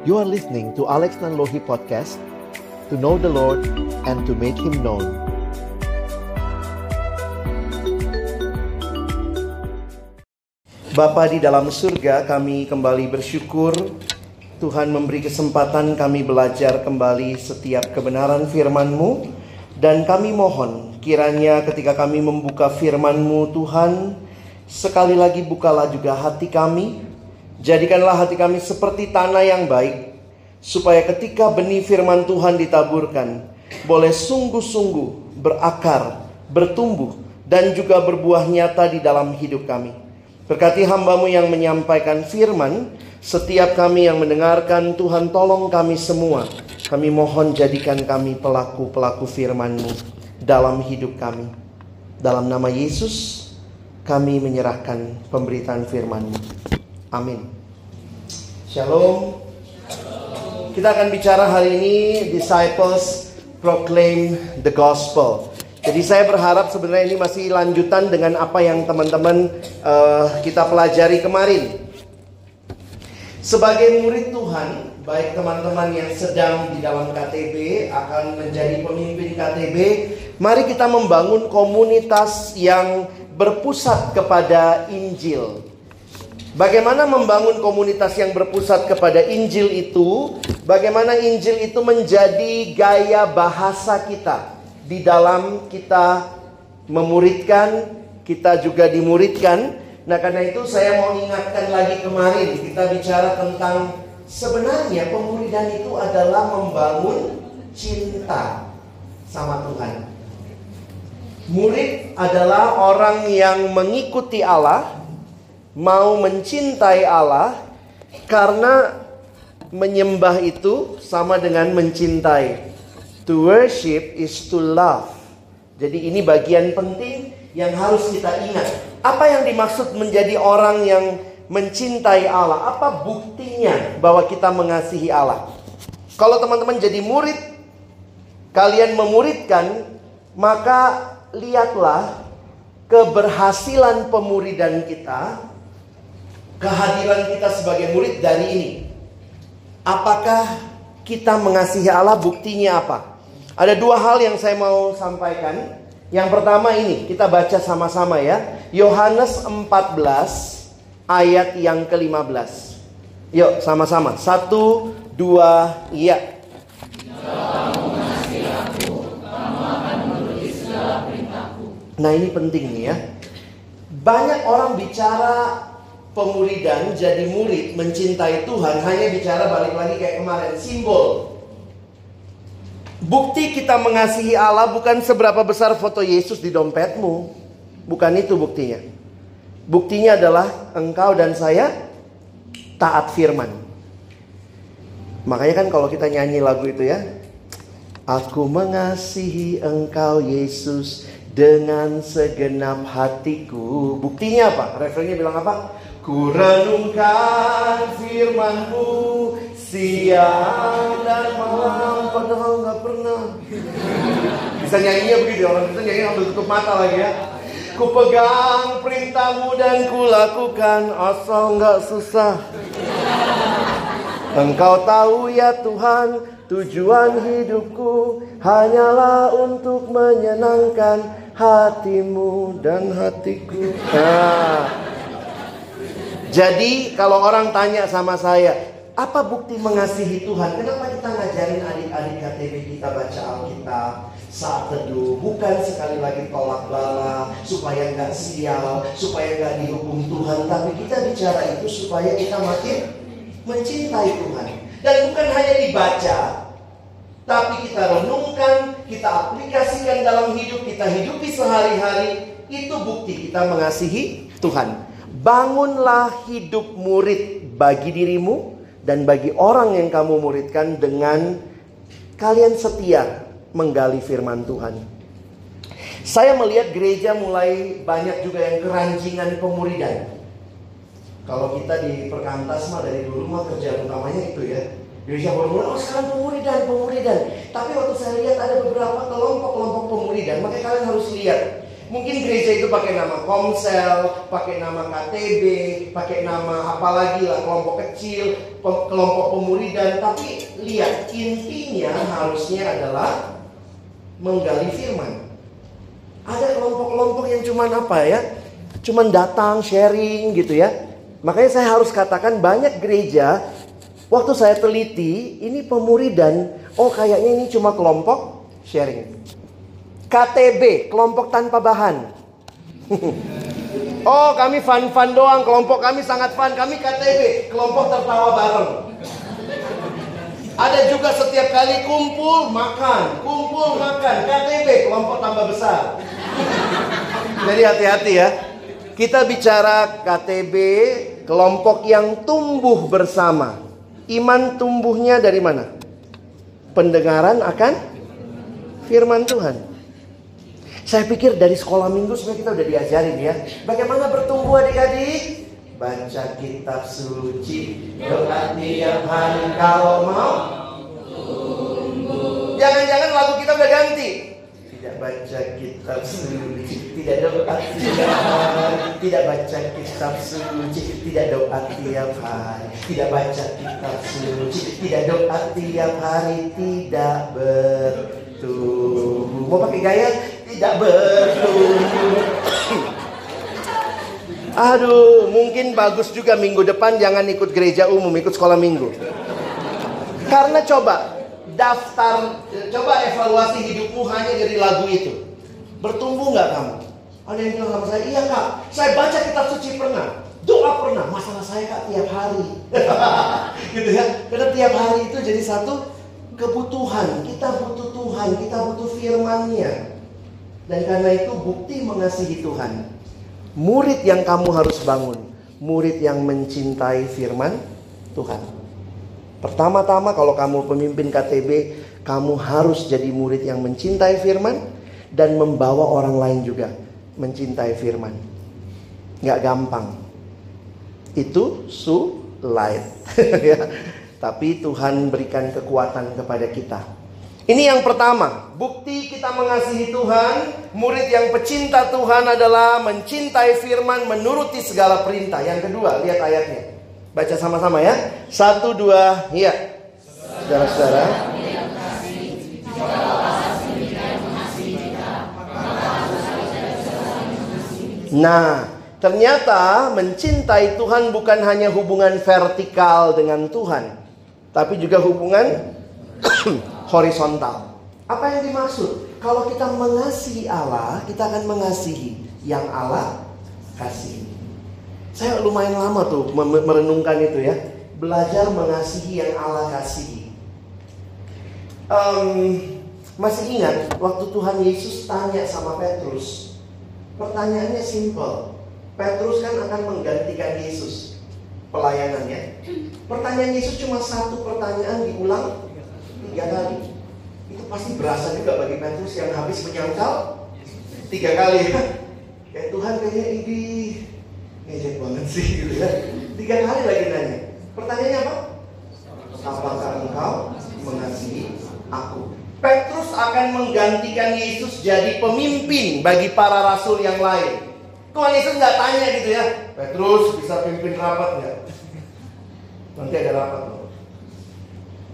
You are listening to Alex Nanlohi Podcast To know the Lord and to make Him known. Bapa di dalam surga kami kembali bersyukur. Tuhan memberi kesempatan kami belajar kembali setiap kebenaran firman-Mu. Dan kami mohon kiranya ketika kami membuka firman-Mu Tuhan sekali lagi bukalah juga hati kami jadikanlah hati kami seperti tanah yang baik supaya ketika benih firman Tuhan ditaburkan boleh sungguh-sungguh berakar, bertumbuh dan juga berbuah nyata di dalam hidup kami. Berkati hambamu yang menyampaikan firman, setiap kami yang mendengarkan Tuhan tolong kami semua. Kami mohon jadikan kami pelaku-pelaku firman-Mu dalam hidup kami. Dalam nama Yesus, kami menyerahkan pemberitaan firman-Mu. Amin. Shalom. Kita akan bicara hari ini Disciples Proclaim the Gospel. Jadi saya berharap sebenarnya ini masih lanjutan dengan apa yang teman-teman uh, kita pelajari kemarin. Sebagai murid Tuhan, baik teman-teman yang sedang di dalam KTB akan menjadi pemimpin KTB, mari kita membangun komunitas yang berpusat kepada Injil. Bagaimana membangun komunitas yang berpusat kepada Injil itu? Bagaimana Injil itu menjadi gaya bahasa kita? di dalam kita memuridkan, kita juga dimuridkan. Nah, karena itu saya mau ingatkan lagi kemarin kita bicara tentang sebenarnya pemuridan itu adalah membangun cinta sama Tuhan. Murid adalah orang yang mengikuti Allah, mau mencintai Allah karena menyembah itu sama dengan mencintai. To worship is to love. Jadi ini bagian penting yang harus kita ingat. Apa yang dimaksud menjadi orang yang mencintai Allah? Apa buktinya bahwa kita mengasihi Allah? Kalau teman-teman jadi murid, kalian memuridkan, maka lihatlah keberhasilan pemuridan kita, kehadiran kita sebagai murid dari ini. Apakah kita mengasihi Allah buktinya apa? Ada dua hal yang saya mau sampaikan. Yang pertama ini, kita baca sama-sama ya. Yohanes 14 ayat yang ke-15. Yuk sama-sama. Satu, dua, iya. Nah ini penting nih ya. Banyak orang bicara pemuridan jadi murid mencintai Tuhan hanya bicara balik lagi kayak kemarin simbol Bukti kita mengasihi Allah bukan seberapa besar foto Yesus di dompetmu. Bukan itu buktinya. Buktinya adalah engkau dan saya taat firman. Makanya kan kalau kita nyanyi lagu itu ya. Aku mengasihi engkau Yesus dengan segenap hatiku. Buktinya apa? Referennya bilang apa? Ku renungkan firmanmu siang dan malam. Padahal nggak pernah. Bisa nyanyinya begitu orang kita nyanyi sambil tutup mata lagi ya. Ku pegang perintahmu dan ku lakukan asal nggak susah. Engkau tahu ya Tuhan tujuan hidupku hanyalah untuk menyenangkan hatimu dan hatiku. Nah. Jadi kalau orang tanya sama saya, apa bukti mengasihi Tuhan? Kenapa kita ngajarin adik-adik KTB kita baca Alkitab saat teduh? Bukan sekali lagi tolak bala, supaya nggak sial, supaya nggak dihukum Tuhan. Tapi kita bicara itu supaya kita makin mencintai Tuhan. Dan bukan hanya dibaca, tapi kita renungkan, kita aplikasikan dalam hidup, kita hidupi sehari-hari. Itu bukti kita mengasihi Tuhan. Bangunlah hidup murid bagi dirimu, dan bagi orang yang kamu muridkan dengan kalian setia menggali firman Tuhan. Saya melihat gereja mulai banyak juga yang keranjingan pemuridan. Kalau kita di perkantas mah dari dulu mah kerja utamanya itu ya. Gereja baru mulai, oh sekarang pemuridan, pemuridan. Tapi waktu saya lihat ada beberapa kelompok-kelompok pemuridan, makanya kalian harus lihat. Mungkin gereja itu pakai nama Komsel, pakai nama KTB, pakai nama apalagi lah kelompok kecil, kelompok pemuridan. Tapi lihat intinya harusnya adalah menggali firman. Ada kelompok-kelompok yang cuman apa ya? Cuman datang sharing gitu ya. Makanya saya harus katakan banyak gereja waktu saya teliti ini pemuridan, oh kayaknya ini cuma kelompok sharing. KTB, kelompok tanpa bahan. oh, kami fun-fun doang, kelompok kami sangat fun. Kami KTB, kelompok tertawa bareng. Ada juga setiap kali kumpul makan, kumpul makan, KTB, kelompok tambah besar. Jadi hati-hati ya. Kita bicara KTB, kelompok yang tumbuh bersama. Iman tumbuhnya dari mana? Pendengaran akan firman Tuhan. Saya pikir dari sekolah minggu sebenarnya kita udah diajarin ya. Bagaimana bertumbuh adik-adik? Baca kitab suci, doa tiap hari kalau mau. Jangan-jangan lagu kita udah ganti. Tidak baca kitab suci, tidak doa tiap hari, tidak baca kitab suci, tidak doa tiap hari, tidak baca kitab suci, tidak doa tiap hari, tidak bertumbuh. Mau pakai gaya? Tidak bertumbuh. Aduh, mungkin bagus juga minggu depan jangan ikut gereja umum, ikut sekolah minggu. Karena coba daftar, coba evaluasi hidupmu hanya dari lagu itu. Bertumbuh nggak kamu? Ada yang bilang sama saya, iya kak, saya baca kitab suci pernah, doa pernah, masalah saya kak tiap hari. gitu ya, karena tiap hari itu jadi satu kebutuhan. Kita butuh Tuhan, kita butuh firmannya. Dan karena itu bukti mengasihi Tuhan. Murid yang kamu harus bangun. Murid yang mencintai firman Tuhan. Pertama-tama kalau kamu pemimpin KTB, kamu harus jadi murid yang mencintai firman dan membawa orang lain juga mencintai firman. Nggak gampang. Itu sulit. ya. Tapi Tuhan berikan kekuatan kepada kita. Ini yang pertama, bukti kita mengasihi Tuhan, murid yang pecinta Tuhan adalah mencintai firman, menuruti segala perintah. Yang kedua, lihat ayatnya. Baca sama-sama ya. Satu, dua, iya. Saudara-saudara. Nah, ternyata mencintai Tuhan bukan hanya hubungan vertikal dengan Tuhan, tapi juga hubungan horizontal. Apa yang dimaksud? Kalau kita mengasihi Allah, kita akan mengasihi yang Allah kasih. Saya lumayan lama tuh merenungkan itu ya. Belajar mengasihi yang Allah kasihi. Um, masih ingat waktu Tuhan Yesus tanya sama Petrus. Pertanyaannya simple. Petrus kan akan menggantikan Yesus pelayanannya. Pertanyaan Yesus cuma satu pertanyaan diulang tiga kali. Itu pasti berasa juga bagi Petrus yang habis menyangkal tiga kali. Ya Tuhan kayaknya ini ngejek banget sih gitu ya. Tiga kali lagi nanya. Pertanyaannya apa? Apakah engkau mengasihi aku? Petrus akan menggantikan Yesus jadi pemimpin bagi para rasul yang lain. Tuhan Yesus nggak tanya gitu ya, Petrus bisa pimpin rapat nggak? Nanti ada rapat loh.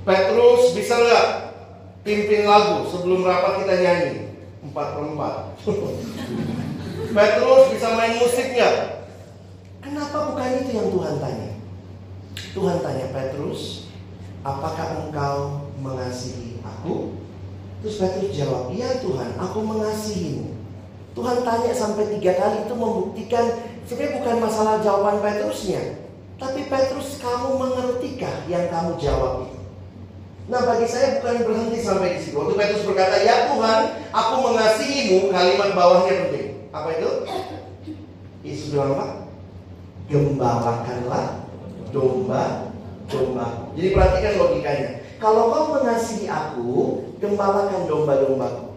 Petrus bisa nggak pimpin lagu sebelum rapat kita nyanyi empat per empat. Petrus bisa main musik nggak? Kenapa bukan itu yang Tuhan tanya? Tuhan tanya Petrus, apakah engkau mengasihi aku? Terus Petrus jawab, iya Tuhan, aku mengasihimu. Tuhan tanya sampai tiga kali itu membuktikan sebenarnya bukan masalah jawaban Petrusnya, tapi Petrus kamu mengertikah yang kamu jawab itu? Nah bagi saya bukan berhenti sampai di situ. Waktu Petrus berkata, ya Tuhan, aku mengasihimu, kalimat bawahnya penting. Apa itu? Yesus bilang apa? Gembalakanlah domba domba. Jadi perhatikan logikanya. Kalau kau mengasihi aku, gembalakan domba-dombaku.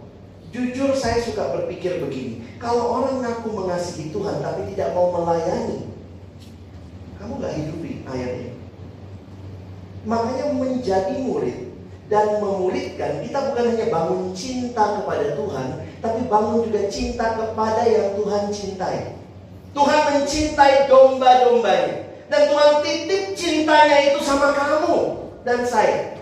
Jujur saya suka berpikir begini. Kalau orang ngaku mengasihi Tuhan tapi tidak mau melayani, kamu gak hidupi ayatnya. Makanya menjadi murid dan memuridkan kita bukan hanya bangun cinta kepada Tuhan, tapi bangun juga cinta kepada yang Tuhan cintai. Tuhan mencintai domba-dombanya. Dan Tuhan titip cintanya itu sama kamu dan saya.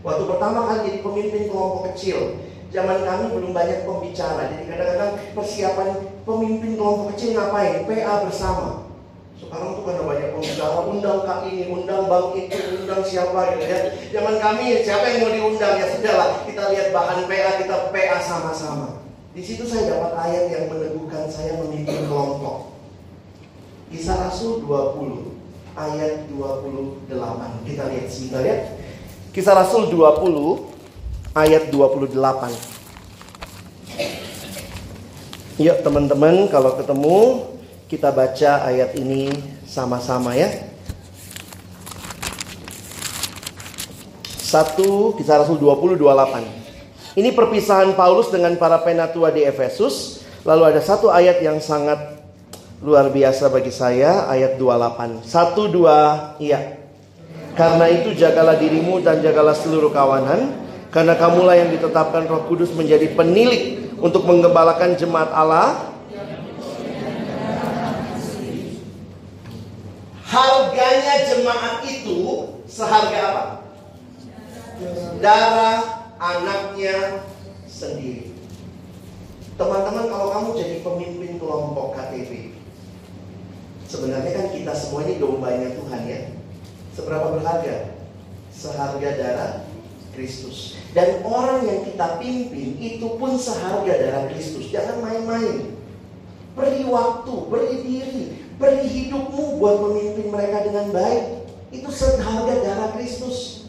Waktu pertama kali jadi pemimpin kelompok kecil, zaman kami belum banyak pembicara. Jadi kadang-kadang persiapan pemimpin kelompok kecil ngapain? PA bersama. Sekarang tuh karena banyak pembicara, undang kak ini, undang bang itu, undang siapa gitu ya. Zaman kami siapa yang mau diundang ya sudahlah kita lihat bahan PA kita PA sama-sama. Di situ saya dapat ayat yang meneguhkan saya memimpin kelompok. Kisah Rasul 20 ayat 28. Kita lihat sebentar ya. Kisah Rasul 20 ayat 28. Yuk teman-teman kalau ketemu kita baca ayat ini sama-sama ya. Satu kisah Rasul 20 28. Ini perpisahan Paulus dengan para penatua di Efesus. Lalu ada satu ayat yang sangat Luar biasa bagi saya ayat 28. Satu dua iya. Karena itu jagalah dirimu dan jagalah seluruh kawanan. Karena kamulah yang ditetapkan roh kudus menjadi penilik untuk menggembalakan jemaat Allah. Harganya jemaat itu seharga apa? Darah anaknya sendiri. Teman-teman kalau kamu jadi pemimpin kelompok KTP Sebenarnya kan kita semua ini dombanya Tuhan ya. Seberapa berharga? Seharga darah Kristus. Dan orang yang kita pimpin itu pun seharga darah Kristus. Jangan main-main. Beri waktu, beri diri, beri hidupmu buat memimpin mereka dengan baik. Itu seharga darah Kristus.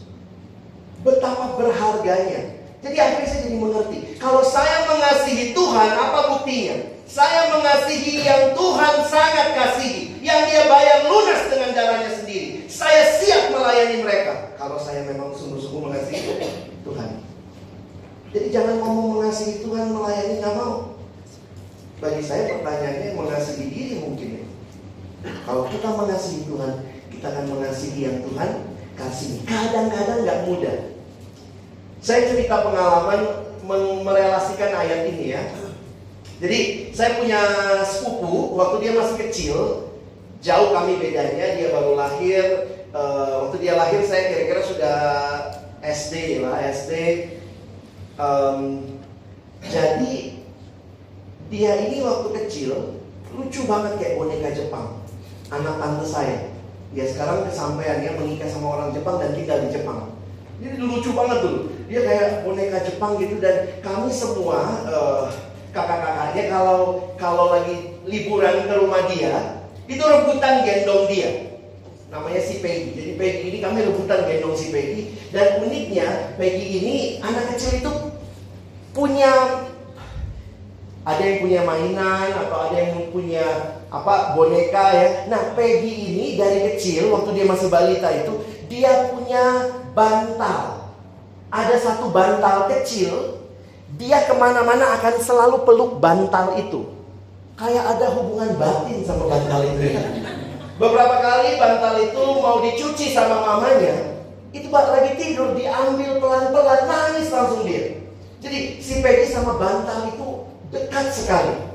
Betapa berharganya. Jadi akhirnya saya jadi mengerti. Kalau saya mengasihi Tuhan, apa buktinya? Saya mengasihi yang Tuhan sangat kasihi. Yang dia bayar lunas dengan darahnya sendiri. Saya siap melayani mereka. Kalau saya memang sungguh-sungguh mengasihi Tuhan. Jadi jangan ngomong mengasihi Tuhan melayani nggak mau. Bagi saya pertanyaannya mengasihi diri mungkin ya. Kalau kita mengasihi Tuhan, kita akan mengasihi yang Tuhan kasih. Kadang-kadang nggak mudah. Saya cerita pengalaman merelasikan ayat ini ya. Jadi saya punya sepupu waktu dia masih kecil, jauh kami bedanya, dia baru lahir. Uh, waktu dia lahir saya kira-kira sudah SD lah, SD. Um, jadi dia ini waktu kecil lucu banget kayak boneka Jepang, anak tante saya. Dia sekarang kesampaiannya menikah sama orang Jepang dan tinggal di Jepang. Jadi lucu banget tuh. Dia kayak boneka Jepang gitu dan kami semua uh, kakak-kakaknya kalau kalau lagi liburan ke rumah dia, itu rebutan gendong dia. Namanya si Peggy. Jadi Peggy ini kami rebutan gendong si Peggy. Dan uniknya Peggy ini anak kecil itu punya ada yang punya mainan atau ada yang punya apa boneka ya. Nah Peggy ini dari kecil waktu dia masih balita itu dia punya bantal. Ada satu bantal kecil dia ke mana-mana akan selalu peluk bantal itu. Kayak ada hubungan batin sama bantal itu. Ya. Beberapa kali bantal itu mau dicuci sama mamanya, itu lagi tidur diambil pelan-pelan nangis langsung dia. Jadi si Peggy sama bantal itu dekat sekali.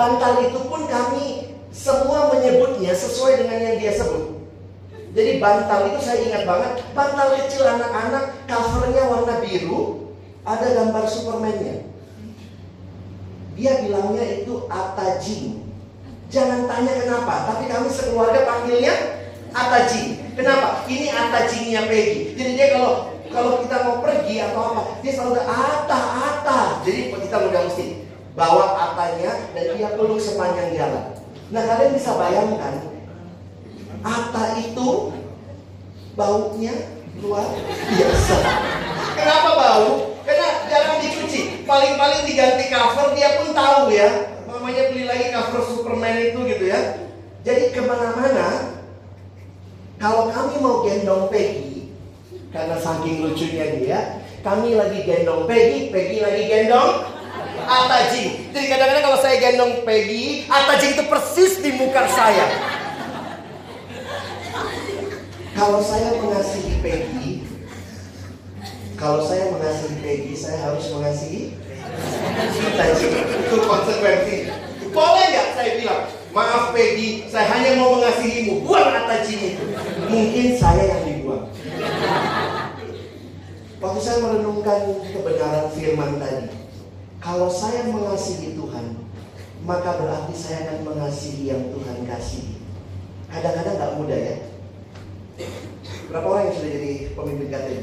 Bantal itu pun kami semua menyebutnya sesuai dengan yang dia sebut. Jadi bantal itu saya ingat banget, bantal kecil anak-anak, covernya warna biru, ada gambar Superman-nya. Dia bilangnya itu Atajin. Jangan tanya kenapa, tapi kami sekeluarga panggilnya Atajin. Kenapa? Ini Atajinnya Peggy. Jadi dia kalau kalau kita mau pergi atau apa, dia selalu Ata Ata. Jadi kita udah mesti bawa Dan dia peluk sepanjang jalan. Nah kalian bisa bayangkan Ata itu baunya luar biasa. Kenapa bau? Karena jarang dicuci. Paling-paling diganti cover dia pun tahu ya. Mamanya beli lagi cover Superman itu gitu ya. Jadi ke mana-mana kalau kami mau gendong Peggy karena saking lucunya dia, kami lagi gendong Peggy, Peggy lagi gendong Atajing. Jadi kadang-kadang kalau saya gendong Peggy, Atajing itu persis di muka saya. Kalau saya mengasihi Peggy, Kalau saya mengasihi Peggy, saya harus mengasihi Itu konsekuensi. Boleh nggak saya bilang, maaf Peggy, saya hanya mau mengasihimu. Buang Atachi itu. Mungkin saya yang dibuang. Waktu saya merenungkan kebenaran firman tadi, kalau saya mengasihi Tuhan, maka berarti saya akan mengasihi yang Tuhan kasih. Kadang-kadang nggak mudah ya. Berapa orang yang sudah jadi pemimpin KTB?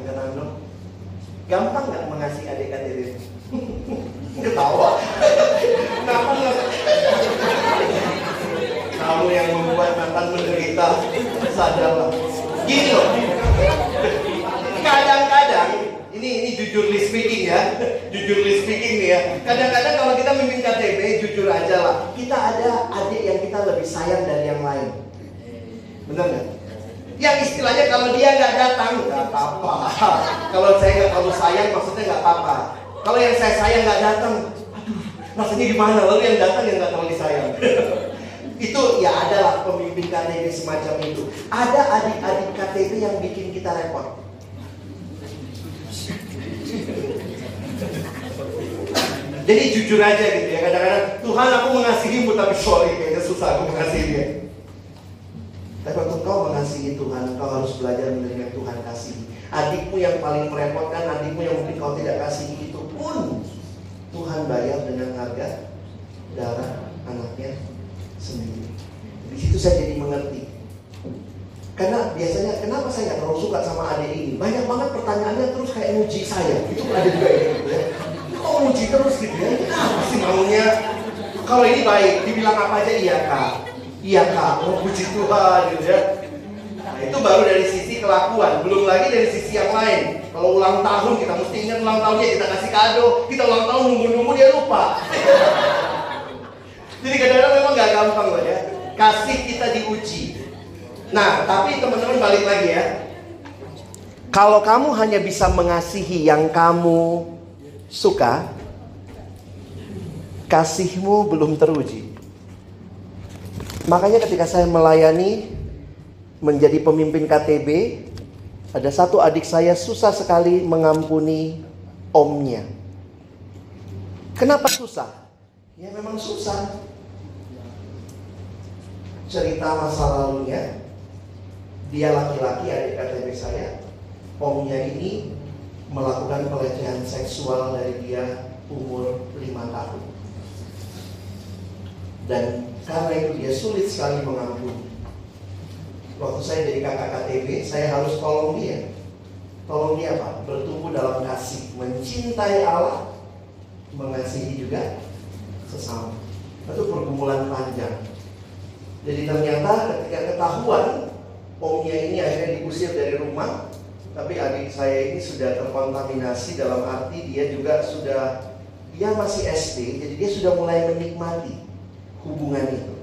Angkat tangan dong. Gampang nggak mengasihi adik KTB? Ketawa. Kenapa nggak? Kamu yang membuat mantan menderita, sadarlah. Gini loh, kadang-kadang ini ini jujur speaking ya, jujur speaking nih ya. Kadang-kadang kalau kita mimpin KTB, jujur aja lah, kita ada adik yang kita lebih sayang dari yang lain. Benar nggak? Yang istilahnya kalau dia nggak datang nggak apa-apa. Kalau saya nggak terlalu sayang, maksudnya nggak apa-apa. Kalau yang saya sayang nggak datang, aduh, rasanya gimana? Lalu yang datang yang nggak terlalu sayang. itu ya adalah pemimpin KTB semacam itu. Ada adik-adik KTB yang bikin kita repot. Jadi jujur aja gitu ya kadang-kadang Tuhan aku mengasihimu tapi sorry kayaknya susah aku mengasihi dia. Tapi waktu kau mengasihi Tuhan, kau harus belajar menerima Tuhan kasih. Adikmu yang paling merepotkan, adikmu yang mungkin kau tidak kasih itu pun Tuhan bayar dengan harga darah anaknya sendiri. Di situ saya jadi mengerti karena biasanya kenapa saya nggak terlalu suka sama adik ini? Banyak banget pertanyaannya terus kayak muji saya. Itu ada juga gitu ya. Muji terus gitu ya? Apa maunya? Kalau ini baik, dibilang apa aja iya kak. Iya kak, mau puji Tuhan gitu ya. Nah, itu baru dari sisi kelakuan, belum lagi dari sisi yang lain. Kalau ulang tahun kita mesti ingat ulang tahunnya kita kasih kado, kita ulang tahun nunggu-nunggu dia lupa. Jadi kadang-kadang memang gak gampang loh ya. Kasih kita diuji. Nah, tapi teman-teman balik lagi ya. Kalau kamu hanya bisa mengasihi yang kamu suka, kasihmu belum teruji. Makanya ketika saya melayani menjadi pemimpin KTB, ada satu adik saya susah sekali mengampuni omnya. Kenapa susah? Ya memang susah. Cerita masa lalunya dia laki-laki adik KTP saya omnya ini melakukan pelecehan seksual dari dia umur 5 tahun. Dan karena itu dia sulit sekali mengampuni waktu saya jadi kakak KTP saya harus tolong dia. Tolong dia apa? bertumbuh dalam kasih mencintai Allah mengasihi juga sesama. Itu pergumulan panjang. Jadi ternyata ketika ketahuan omnya ini akhirnya diusir dari rumah tapi adik saya ini sudah terkontaminasi dalam arti dia juga sudah dia masih SD jadi dia sudah mulai menikmati hubungan itu.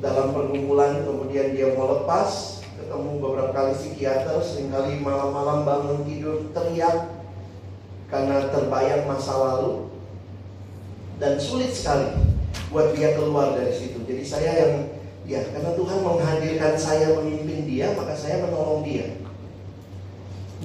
Dalam pergumulan kemudian dia mau lepas ketemu beberapa kali psikiater sering kali malam-malam bangun tidur teriak karena terbayang masa lalu. Dan sulit sekali buat dia keluar dari situ. Jadi saya yang Ya, karena Tuhan menghadirkan saya memimpin dia, maka saya menolong dia.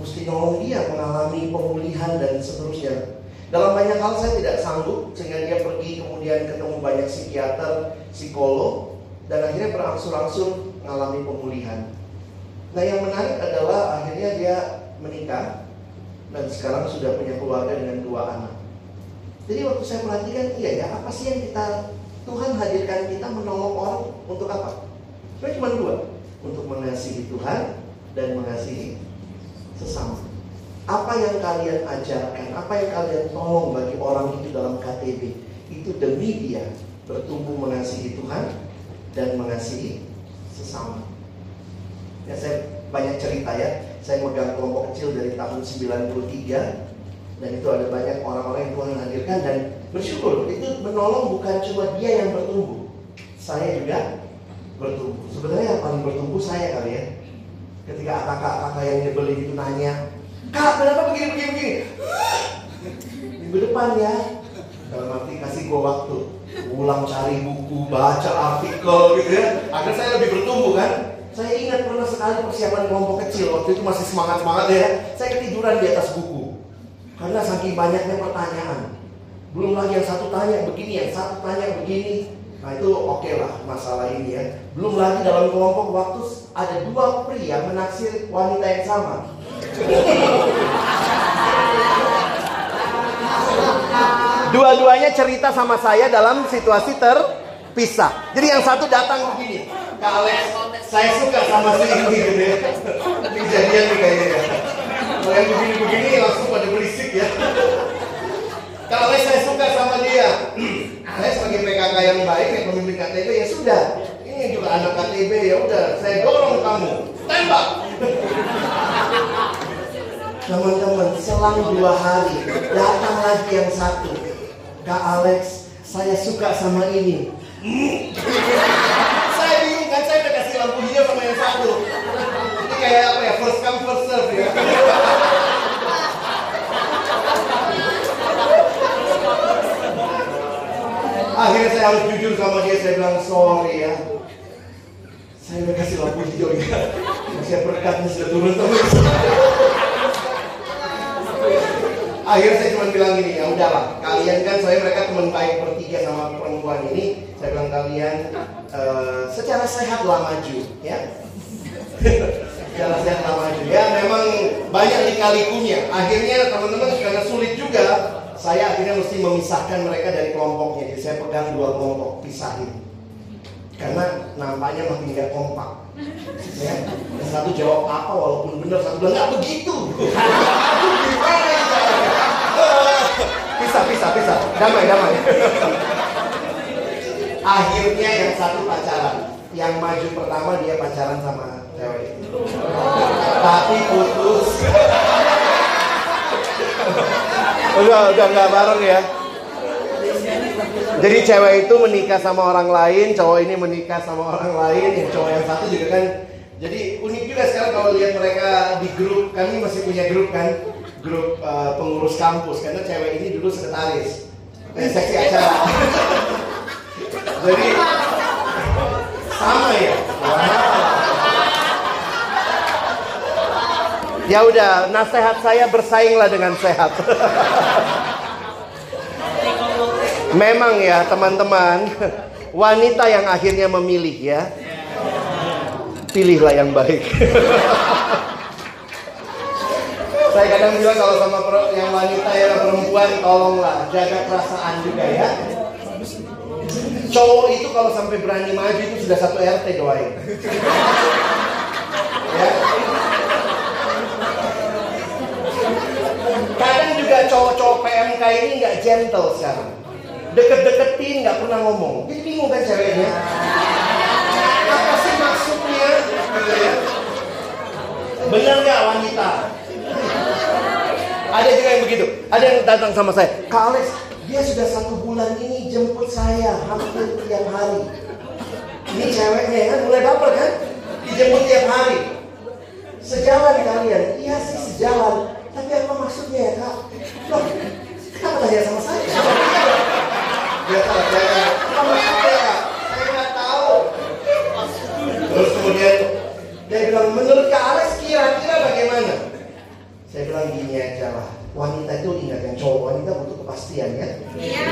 Mesti nolong dia mengalami pemulihan dan seterusnya. Dalam banyak hal saya tidak sanggup, sehingga dia pergi kemudian ketemu banyak psikiater, psikolog, dan akhirnya berangsur-angsur mengalami pemulihan. Nah yang menarik adalah akhirnya dia menikah dan sekarang sudah punya keluarga dengan dua anak. Jadi waktu saya perhatikan, iya ya apa sih yang kita Tuhan hadirkan kita menolong orang untuk apa? Sebenarnya cuma dua, untuk mengasihi Tuhan dan mengasihi sesama. Apa yang kalian ajarkan, apa yang kalian tolong bagi orang itu dalam KTB, itu demi dia bertumbuh mengasihi Tuhan dan mengasihi sesama. Ya, saya banyak cerita ya. Saya megang kelompok kecil dari tahun 93 dan itu ada banyak orang-orang yang Tuhan hadirkan dan bersyukur itu menolong bukan cuma dia yang bertumbuh saya juga bertumbuh sebenarnya yang paling bertumbuh saya kali ya ketika kakak-kakak yang nyebelin itu nanya kak kenapa begini begini begini minggu depan ya dalam arti kasih gua waktu ulang cari buku baca artikel gitu ya agar saya lebih bertumbuh kan Saya ingat pernah sekali persiapan kelompok kecil waktu itu masih semangat semangat ya. Saya ketiduran di atas buku karena saking banyaknya pertanyaan. Belum lagi yang satu tanya begini, yang satu tanya begini. Nah itu oke okay lah masalah ini ya. Belum lagi dalam kelompok waktu ada dua pria menaksir wanita yang sama. Dua-duanya cerita sama saya dalam situasi terpisah. Jadi yang satu datang begini, Kak saya suka sama si ini gitu ya. Kejadian nih ya. Kalau yang begini-begini langsung pada berisik ya. Alex, saya suka sama dia. saya sebagai PKK yang baik, yang pemimpin KTB ya sudah. Ini juga anak KTB ya udah, saya dorong kamu. Tembak. Teman-teman, selang dua hari datang lagi yang satu. Kak Alex, saya suka sama ini. saya bingung kan, saya udah kasih lampu hijau sama yang satu. Ini kayak apa ya, first come first serve ya. Akhirnya saya harus jujur sama dia, saya bilang sorry ya. Saya udah kasih lampu hijau ya. Saya berkatnya sudah turun teman. Akhirnya saya cuma bilang gini, ya udahlah, kalian kan saya mereka teman baik bertiga sama perempuan ini. Saya bilang kalian uh, secara sehat lah maju, ya. secara sehat lah maju. Ya memang banyak lika-likunya. Akhirnya teman-teman karena sulit juga, saya akhirnya mesti memisahkan mereka dari kelompoknya. Jadi saya pegang dua kelompok, pisahin. Karena nampaknya makin gak kompak. Ya, yang satu jawab apa walaupun benar, satu bilang nggak begitu. Pisah, pisah, pisah. Damai, damai. Akhirnya yang satu pacaran. Yang maju pertama dia pacaran sama cewek. Tapi putus. Udah, udah nggak bareng ya. Jadi cewek itu menikah sama orang lain, cowok ini menikah sama orang lain, yang cowok yang satu juga kan. Jadi unik juga sekarang kalau lihat mereka di grup, kami masih punya grup kan, grup uh, pengurus kampus karena cewek ini dulu sekretaris, eh, seksi acara. Jadi sama ya. Ya udah, nasihat saya bersainglah dengan sehat. Memang ya teman-teman, wanita yang akhirnya memilih ya. Pilihlah yang baik. Saya kadang bilang kalau sama yang wanita ya perempuan tolonglah jaga perasaan juga ya. Cowok itu kalau sampai berani maju itu sudah satu RT doain. Ya. Kadang juga cowok-cowok PMK ini nggak gentle sekarang. Deket-deketin nggak pernah ngomong. Jadi bingung kan ceweknya? Apa sih maksudnya? Benar nggak wanita? Ada juga yang begitu. Ada yang datang sama saya Kak Alex dia sudah satu bulan ini jemput saya hampir tiap hari. Ini ceweknya kan mulai baper kan? Dijemput tiap hari. Sejalan kalian. Iya sih sejalan tapi apa maksudnya ya kak? Loh kenapa tanya sama saya? Biasa jangan apa maksudnya kak? Saya nggak tahu. Terus kemudian dia bilang menurut kak Alex kira-kira bagaimana? Saya bilang gini aja lah. Wanita itu ingat yang cowok wanita butuh kepastian ya. Iya.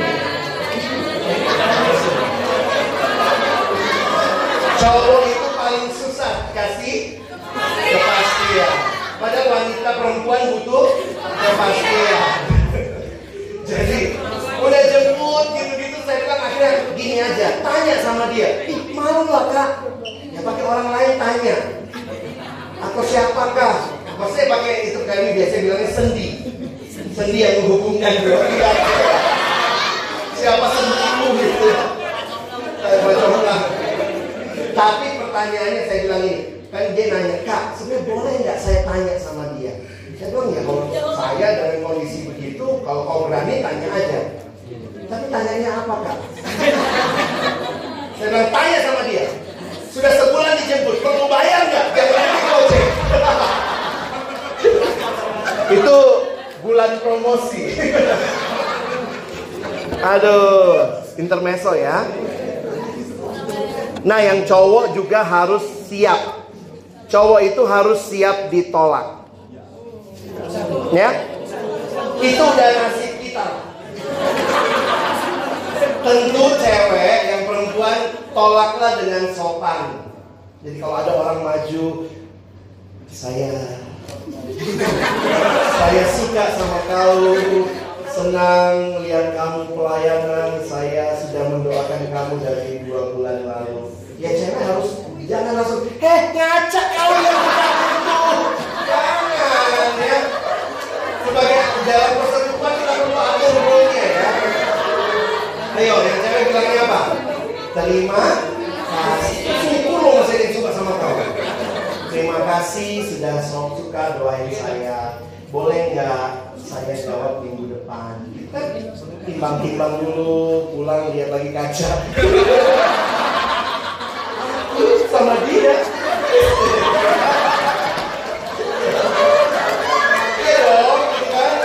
Cowok itu paling susah kasih kepastian padahal wanita perempuan butuh kepastian. Jadi udah jemput gitu-gitu saya bilang akhirnya gini aja tanya sama dia ih malu lah kak. Ya pakai orang lain tanya. Atau siapakah maksudnya pakai itu kami biasa bilangnya sendi. Sendi yang menghubungkan pihak. Siapa sendimu gitu. Saya baca tapi pertanyaannya saya bilang ini kan dia nanya kak sebenarnya boleh nggak saya tanya sama dia? Saya bilang ya kalau saya dengan kondisi begitu kalau kau berani tanya aja. Tapi tanyanya apa kak? Saya bilang tanya sama dia. Sudah sebulan dijemput perlu bayar nggak? Biar nanti goceng itu bulan promosi. Aduh intermeso ya. Nah yang cowok juga harus siap cowok itu harus siap ditolak. Ya, itu udah nasib kita. Tentu cewek yang perempuan tolaklah dengan sopan. Jadi kalau ada orang maju, saya saya suka sama kau, senang lihat kamu pelayanan. Saya sudah mendoakan kamu dari dua bulan lalu. Ya cewek harus jangan langsung, heh ngaca kau yang. Jangan ya. Sebagai dalam perselingkuhan kita perlu atur rule ya. Ayo, yang cewek bilangnya apa? Terima kasih. Lo masih ada suka sama kau. Terima kasih sudah suka doain saya. Boleh nggak saya jawab minggu depan? Kan timbang-timbang dulu, pulang lihat lagi kaca. Sama dia. Iya dong, kan?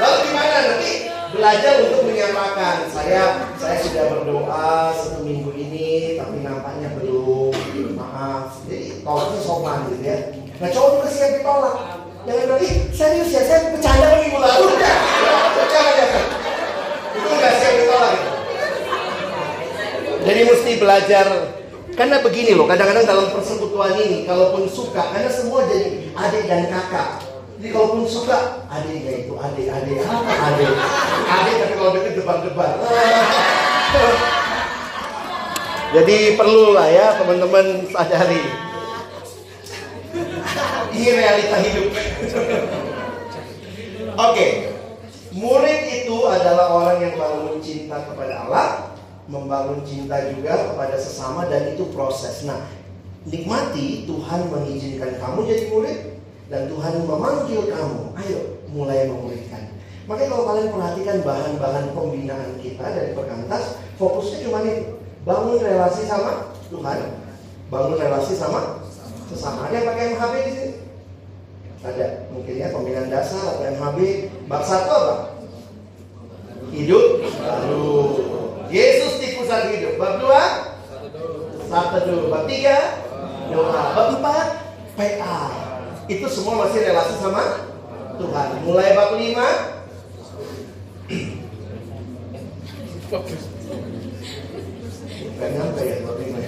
Lalu gimana nanti belajar untuk menyamakan. Saya saya sudah berdoa satu minggu ini, tapi nampaknya belum. Maaf. Jadi tolaknya sopan gitu ya. Nah cowok juga siap ditolak. Jangan ih serius ya, saya bercanda minggu lalu. Udah, jangan jangan. Itu nggak siap ditolak. Jadi mesti belajar karena begini loh, kadang-kadang dalam persekutuan ini, kalaupun suka, karena semua jadi adik dan kakak. Jadi kalaupun suka, adiknya itu adik, adik, apa adik? Adik tapi kalau deket debar-debar. Jadi perlu lah ya teman-teman sadari. Ini realita hidup. Oke, murid itu adalah orang yang bangun cinta kepada Allah, membangun cinta juga kepada sesama dan itu proses. Nah, nikmati Tuhan mengizinkan kamu jadi murid dan Tuhan memanggil kamu. Ayo mulai memuridkan. Makanya kalau kalian perhatikan bahan-bahan pembinaan kita dari perkantas, fokusnya cuma itu. Bangun relasi sama Tuhan, bangun relasi sama sesama. Ada yang pakai MHB di sini? Ada, mungkin ya pembinaan dasar atau MHB. Bab satu apa? Hidup lalu Yesus di pusat hidup. Bab dua, satu dulu. Bab tiga, doa. Bab empat, PA. Itu semua masih relasi sama Tuhan. Mulai bab lima, Gak nyampe ya bab lima.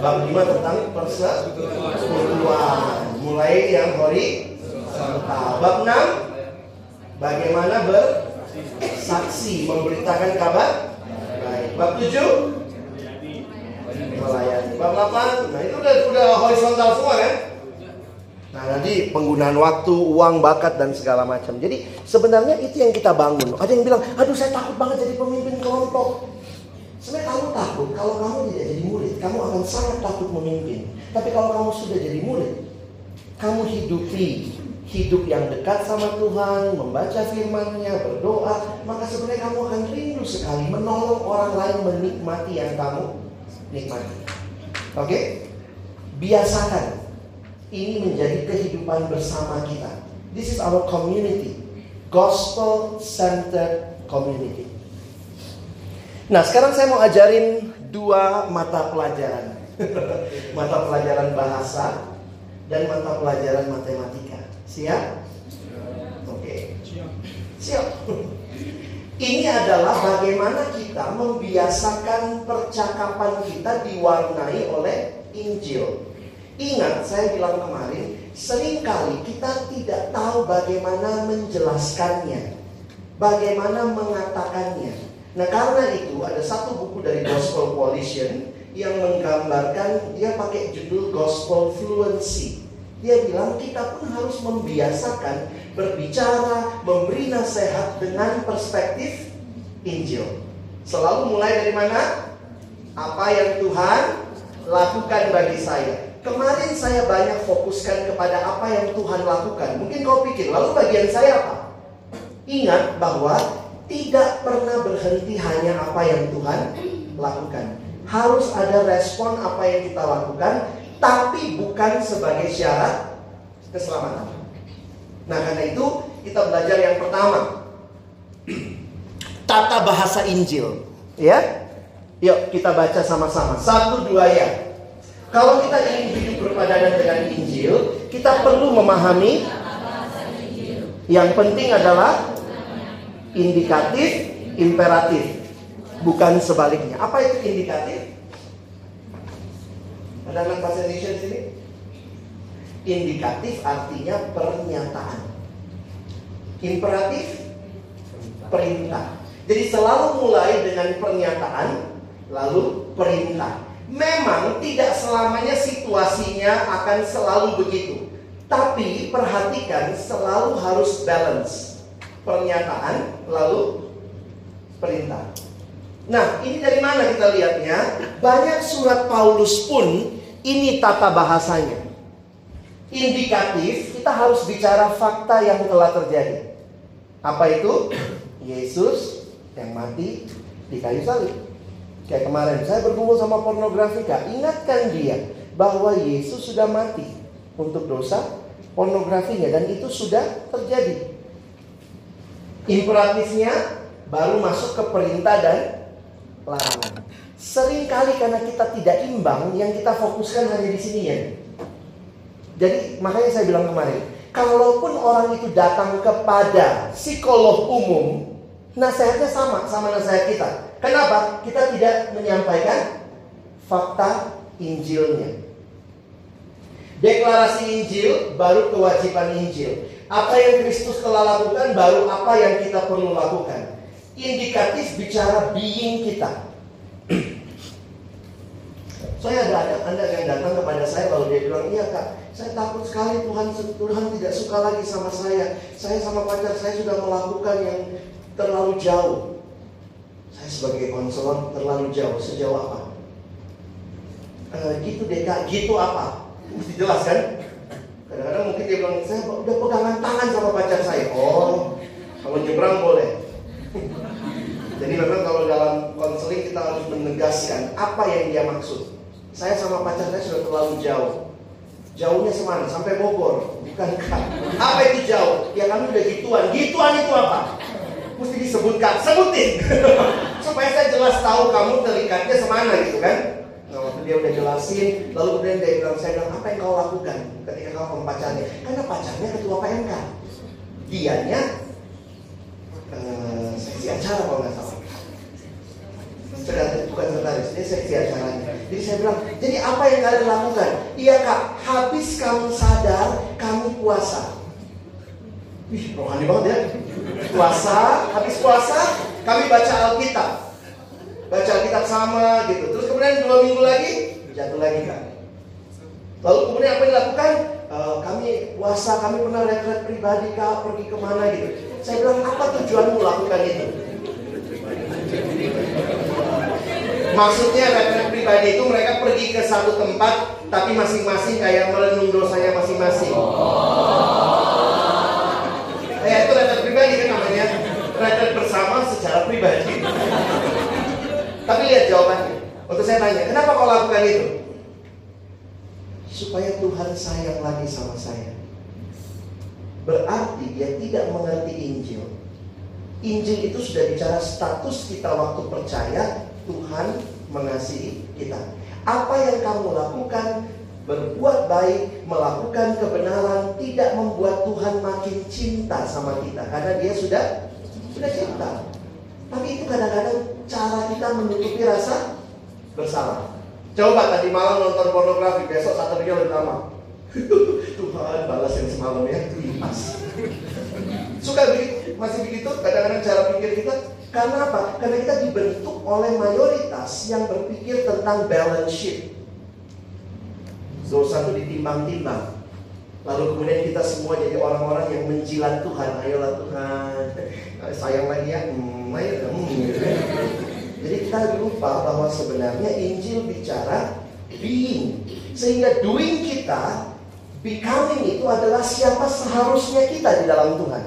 Bab lima tentang persekutuan. Mulai yang horizontal. Bab enam, bagaimana bersaksi, memberitakan kabar baik. Bab tujuh, melayani. Bab 8, nah itu udah udah horizontal semua kan? Nah nanti penggunaan waktu, uang, bakat dan segala macam. Jadi sebenarnya itu yang kita bangun. Ada yang bilang, aduh saya takut banget jadi pemimpin kelompok. Sebenarnya kamu takut kalau kamu tidak jadi murid, kamu akan sangat takut memimpin. Tapi kalau kamu sudah jadi murid, kamu hidupi hidup yang dekat sama Tuhan, membaca firman-Nya, berdoa, maka sebenarnya kamu akan rindu sekali menolong orang lain menikmati yang kamu nikmati. Oke? Biasakan ini menjadi kehidupan bersama kita. This is our community. Gospel centered community. Nah, sekarang saya mau ajarin dua mata pelajaran. mata pelajaran bahasa dan mata pelajaran matematika. Siap? Oke. Siap. Ini adalah bagaimana kita membiasakan percakapan kita diwarnai oleh Injil. Ingat, saya bilang kemarin, sering kali kita tidak tahu bagaimana menjelaskannya, bagaimana mengatakannya. Nah, karena itu ada satu buku dari Gospel Coalition yang menggambarkan dia pakai judul Gospel Fluency. Dia bilang kita pun harus membiasakan berbicara, memberi nasihat dengan perspektif Injil. Selalu mulai dari mana? Apa yang Tuhan lakukan bagi saya. Kemarin saya banyak fokuskan kepada apa yang Tuhan lakukan. Mungkin kau pikir, lalu bagian saya apa? Ingat bahwa tidak pernah berhenti hanya apa yang Tuhan lakukan. Harus ada respon apa yang kita lakukan, tapi bukan sebagai syarat keselamatan. Nah, karena itu kita belajar yang pertama. Tata bahasa Injil, ya. Yuk kita baca sama-sama. Satu dua ya. Kalau kita ingin hidup berpadanan dengan Injil, kita perlu memahami yang penting adalah indikatif, imperatif, bukan sebaliknya. Apa itu indikatif? Ada anak bahasa Indonesia di sini? Indikatif artinya pernyataan. Imperatif perintah. Jadi selalu mulai dengan pernyataan, lalu perintah. Memang tidak selamanya situasinya akan selalu begitu. Tapi perhatikan selalu harus balance. Pernyataan lalu perintah. Nah, ini dari mana kita lihatnya? Banyak surat Paulus pun ini tata bahasanya. Indikatif, kita harus bicara fakta yang telah terjadi. Apa itu? Yesus yang mati di kayu salib. Kayak kemarin saya berkumpul sama pornografika, ingatkan dia bahwa Yesus sudah mati untuk dosa pornografinya dan itu sudah terjadi. Imperatifnya baru masuk ke perintah dan larangan. Seringkali karena kita tidak imbang, yang kita fokuskan hanya di sini ya. Jadi makanya saya bilang kemarin, kalaupun orang itu datang kepada psikolog umum, nasihatnya sama sama nasihat kita. Kenapa? Kita tidak menyampaikan fakta Injilnya. Deklarasi Injil baru kewajiban Injil. Apa yang Kristus telah lakukan baru apa yang kita perlu lakukan. Indikatif bicara being kita. Saya ada ada anda yang datang kepada saya lalu dia bilang, iya kak, saya takut sekali Tuhan Tuhan tidak suka lagi sama saya. Saya sama pacar saya sudah melakukan yang terlalu jauh. Saya sebagai konselor terlalu jauh. Sejauh apa? E, gitu deh kak, gitu apa? Mesti jelas kan? Kadang-kadang mungkin dia bilang, saya udah pegangan tangan sama pacar saya. Oh, kalau nyebrang boleh. Jadi memang kalau dalam konseling kita harus menegaskan apa yang dia maksud. Saya sama pacar saya sudah terlalu jauh. Jauhnya semana? Sampai Bogor. Bukankah? Apa itu jauh? Ya kami udah gituan. Gituan itu apa? mesti disebutkan, sebutin supaya saya jelas tahu kamu terikatnya semana gitu kan. Nah, waktu dia udah jelasin, lalu kemudian dia bilang, saya bilang, apa yang kau lakukan ketika kau sama pacarnya? Karena pacarnya ketua PMK. Dianya uh, seksi acara kalau nggak salah. Sekretaris, bukan sekretaris, dia seksi acaranya. Jadi saya bilang, jadi apa yang kalian lakukan? Iya kak, habis kamu sadar, kamu puasa. Wih, rohani banget ya. Puasa, habis puasa kami baca Alkitab. Baca Alkitab sama gitu. Terus kemudian dua minggu lagi jatuh lagi kan. Lalu kemudian apa yang dilakukan? Uh, kami puasa, kami pernah retret pribadi kak, pergi ke mana gitu. Saya bilang apa tujuanmu lakukan itu? Maksudnya retret pribadi itu mereka pergi ke satu tempat tapi masing-masing kayak merenung dosanya masing-masing. Ya itu retret pribadi kan namanya retret bersama secara pribadi. Tapi lihat jawabannya. Untuk saya tanya, kenapa kau lakukan itu? Supaya Tuhan sayang lagi sama saya. Berarti dia tidak mengerti Injil. Injil itu sudah bicara status kita waktu percaya Tuhan mengasihi kita. Apa yang kamu lakukan berbuat baik, melakukan kebenaran tidak membuat Tuhan makin cinta sama kita karena dia sudah sudah cinta. Tapi itu kadang-kadang cara kita menutupi rasa bersalah. Coba tadi malam nonton pornografi, besok satu lebih lama. Tuhan balas yang semalam ya. Suka begitu, masih begitu. Kadang-kadang cara pikir kita karena apa? Karena kita dibentuk oleh mayoritas yang berpikir tentang balance sheet Dosa itu ditimbang-timbang. Lalu kemudian kita semua jadi orang-orang yang menjilat Tuhan. Ayolah Tuhan, sayang lagi ya. Hmm, ayo, hmm. Jadi kita lupa bahwa sebenarnya Injil bicara being. Sehingga doing kita, becoming itu adalah siapa seharusnya kita di dalam Tuhan.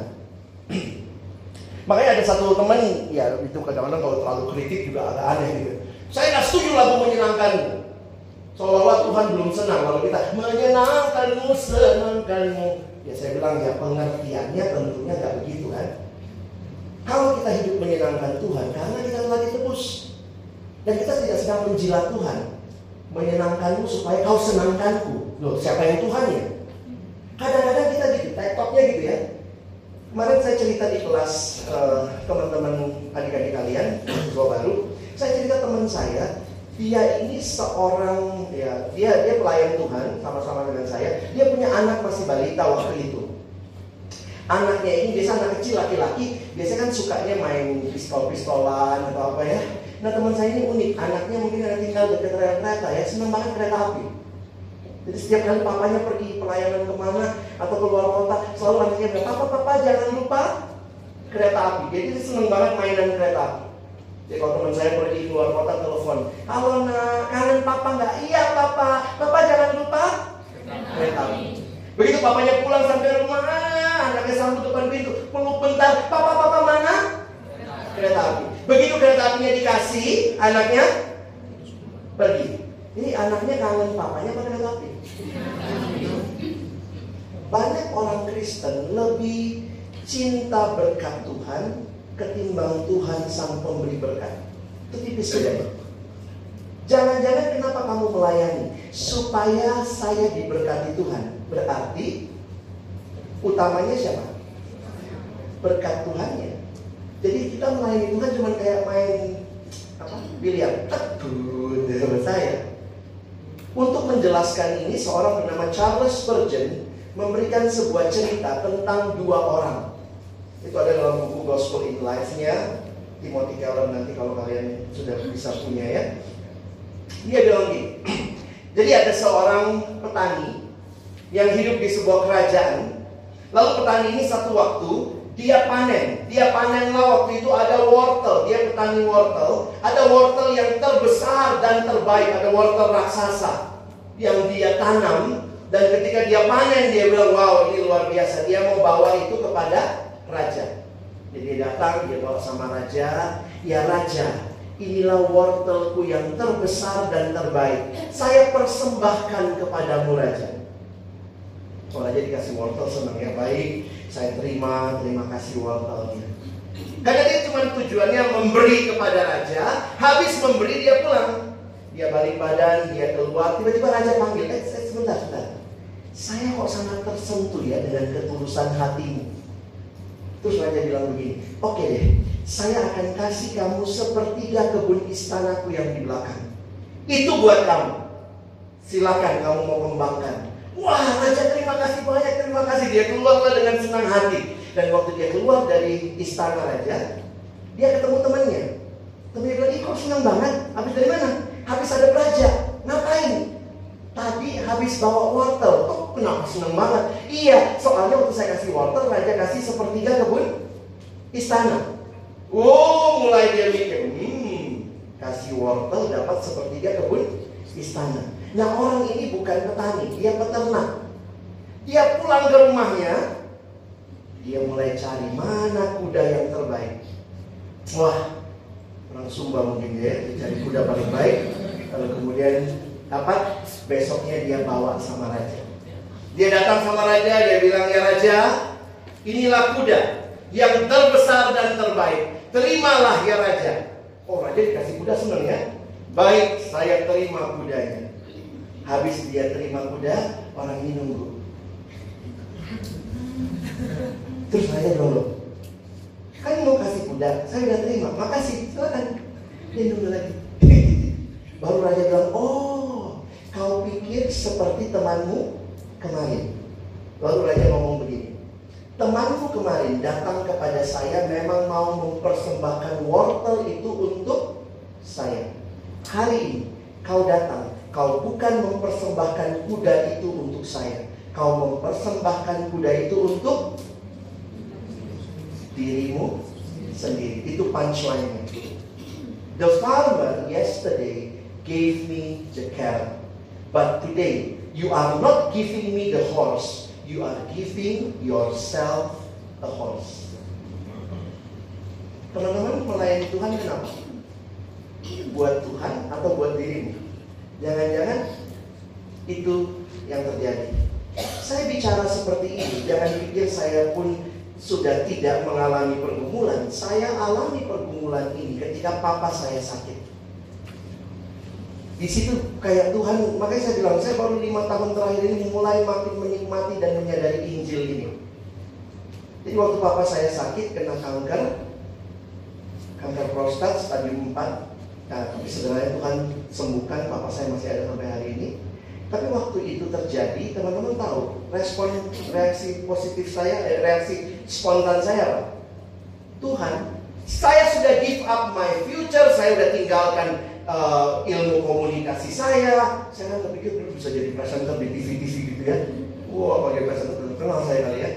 Makanya ada satu teman, ya itu kadang-kadang kalau terlalu kritik juga agak aneh gitu. Saya nggak setuju lagu menyenangkan. Seolah-olah Tuhan belum senang kalau kita menyenangkanmu, senangkanmu. Ya saya bilang ya pengertiannya tentunya nggak begitu kan. Kalau kita hidup menyenangkan Tuhan karena kita telah ditebus dan kita tidak sedang menjilat Tuhan. menyenangkanmu supaya kau senangkanku. Loh, siapa yang Tuhan ya? Kadang-kadang kita gitu, tektoknya gitu ya. Kemarin saya cerita di kelas uh, teman-teman adik-adik kalian, mahasiswa baru. Saya cerita teman saya, dia ini seorang ya dia dia pelayan Tuhan sama-sama dengan saya. Dia punya anak masih balita waktu itu. Anaknya ini biasa anak kecil laki-laki, biasanya kan sukanya main pistol-pistolan atau apa ya. Nah teman saya ini unik, anaknya mungkin ada tinggal dekat rel kereta ya, senang banget kereta api. Jadi setiap kali papanya pergi pelayanan ke mana atau keluar kota, selalu anaknya bilang, papa, papa jangan lupa kereta api. Jadi dia senang banget mainan kereta api. Jadi kalau teman saya pergi keluar kota telepon, halo nak, kangen papa nggak? Iya papa, papa jangan lupa kereta api. Begitu papanya pulang sampai rumah, ah, anaknya sambut depan pintu, peluk bentar, papa papa mana? Kereta api. Begitu kereta apinya dikasih, anaknya pergi. Ini anaknya kangen papanya pada kereta api. Banyak orang Kristen lebih cinta berkat Tuhan ketimbang Tuhan sang pemberi berkat. Itu tipis beda. Jangan-jangan kenapa kamu melayani? Supaya saya diberkati Tuhan. Berarti utamanya siapa? Berkat Tuhannya. Jadi kita melayani Tuhan cuma kayak main apa? Biliar. Aduh, saya. Untuk menjelaskan ini, seorang bernama Charles Spurgeon memberikan sebuah cerita tentang dua orang. Itu ada dalam buku Gospel in Life-nya, Timothy Keller nanti kalau kalian sudah bisa punya ya. Dia bilang gini, jadi ada seorang petani yang hidup di sebuah kerajaan. Lalu petani ini satu waktu dia panen, dia panenlah waktu itu ada wortel, dia petani wortel, ada wortel yang terbesar dan terbaik, ada wortel raksasa yang dia tanam. Dan ketika dia panen dia bilang wow ini luar biasa, dia mau bawa itu kepada raja. Jadi dia datang, dia bawa sama raja, ya raja, inilah wortelku yang terbesar dan terbaik. Saya persembahkan kepadamu raja. Raja dikasih wortel senang ya baik, saya terima, terima kasih wortelnya. Karena dia cuma tujuannya memberi kepada raja, habis memberi dia pulang. Dia balik badan, dia keluar, tiba-tiba raja panggil, eh sebentar, sebentar. Saya kok sangat tersentuh ya dengan ketulusan hatimu. Terus raja bilang begini, oke deh, saya akan kasih kamu sepertiga kebun istanaku yang di belakang. Itu buat kamu. Silakan kamu mau kembangkan. Wah, raja terima kasih banyak, terima kasih. Dia keluarlah dengan senang hati. Dan waktu dia keluar dari istana raja, dia ketemu temannya. Temannya bilang, ih kok senang banget. Habis dari mana? Habis ada raja. Ngapain? Tadi habis bawa wortel. Kok kenapa senang banget? Iya, soalnya waktu saya kasih wortel, raja kasih sepertiga kebun istana. Oh, mulai dia mikir, hmm, kasih wortel dapat sepertiga kebun istana. Nah orang ini bukan petani, dia peternak. Dia pulang ke rumahnya, dia mulai cari mana kuda yang terbaik. Wah, orang Sumba mungkin ya, cari kuda paling baik. Lalu kemudian apa? Besoknya dia bawa sama raja. Dia datang sama raja, dia bilang ya raja, inilah kuda yang terbesar dan terbaik. Terimalah ya raja. Oh raja dikasih kuda senang ya. Baik, saya terima kudanya. Habis dia terima kuda, orang ini nunggu. Terus saya loh, kan mau kasih kuda, saya udah terima, makasih, silakan. Dia nunggu lagi. Baru raja bilang, oh, kau pikir seperti temanmu kemarin. Lalu raja ngomong begini, temanmu kemarin datang kepada saya memang mau mempersembahkan wortel itu untuk saya. Hari ini kau datang Kau bukan mempersembahkan kuda itu untuk saya. Kau mempersembahkan kuda itu untuk dirimu sendiri. Itu punchline-nya. The farmer yesterday gave me the carrot. But today, you are not giving me the horse. You are giving yourself a horse. Teman-teman melayani Tuhan kenapa? Buat Tuhan atau buat dirimu? Jangan-jangan itu yang terjadi. Saya bicara seperti ini, jangan pikir saya pun sudah tidak mengalami pergumulan. Saya alami pergumulan ini ketika papa saya sakit. di situ kayak Tuhan, makanya saya bilang saya baru lima tahun terakhir ini mulai makin menikmati dan menyadari Injil ini. Jadi waktu papa saya sakit kena kanker, kanker prostat stadium 4. Nah, tapi sebenarnya Tuhan sembuhkan, papa saya masih ada sampai hari ini. Tapi waktu itu terjadi, teman-teman tahu respon reaksi positif saya, eh, reaksi spontan saya? Tuhan, saya sudah give up my future, saya sudah tinggalkan uh, ilmu komunikasi saya. Saya kan terpikir dulu bisa jadi presenter di TV-TV gitu ya. Wah, wow, pakai presenter kenal saya kali ya.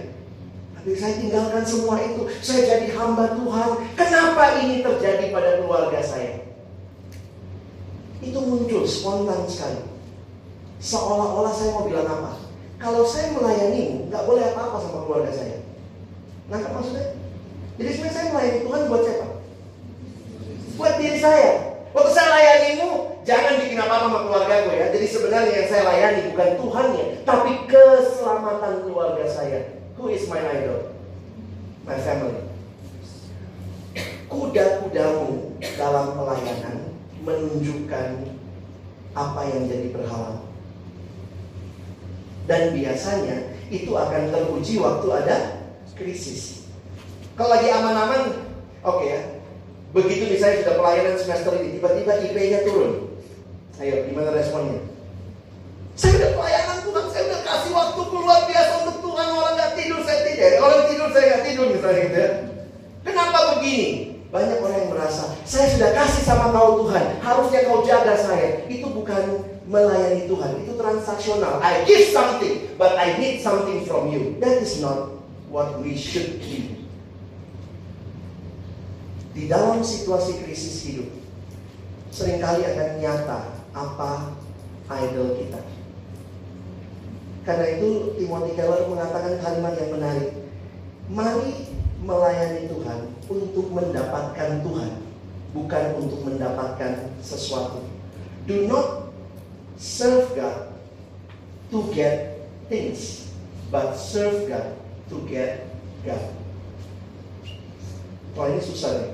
Tapi saya tinggalkan semua itu. Saya jadi hamba Tuhan. Kenapa ini terjadi pada keluarga saya? Itu muncul spontan sekali. Seolah-olah saya mau bilang apa? Kalau saya melayani, nggak boleh apa-apa sama keluarga saya. Nangkap maksudnya? Jadi sebenarnya saya melayani Tuhan buat siapa? Buat diri saya. Waktu saya layanimu, jangan bikin apa-apa sama keluarga gue ya. Jadi sebenarnya yang saya layani bukan Tuhannya, tapi keselamatan keluarga saya. Who is my idol? My family. Kuda-kudamu dalam pelayanan menunjukkan apa yang jadi berhalang. Dan biasanya itu akan teruji waktu ada krisis. Kalau lagi aman-aman, oke okay ya. Begitu misalnya sudah pelayanan semester ini, tiba-tiba IP-nya turun. Ayo, gimana responnya? Saya udah pelayanan Tuhan, saya udah kasih waktu luar biasa untuk Tuhan. Orang nggak tidur, saya tidur. Orang tidur, saya nggak tidur misalnya gitu ya. Kenapa begini? Banyak orang yang merasa, saya sudah kasih sama kau Tuhan, harusnya kau jaga saya. Itu bukan melayani Tuhan, itu transaksional. I give something, but I need something from you. That is not what we should do. Di dalam situasi krisis hidup, sering kali akan nyata apa idol kita. Karena itu Timothy Keller mengatakan kalimat yang menarik. Mari melayani Tuhan untuk mendapatkan Tuhan, bukan untuk mendapatkan sesuatu. Do not serve God to get things, but serve God to get God. Wah ini susah nih.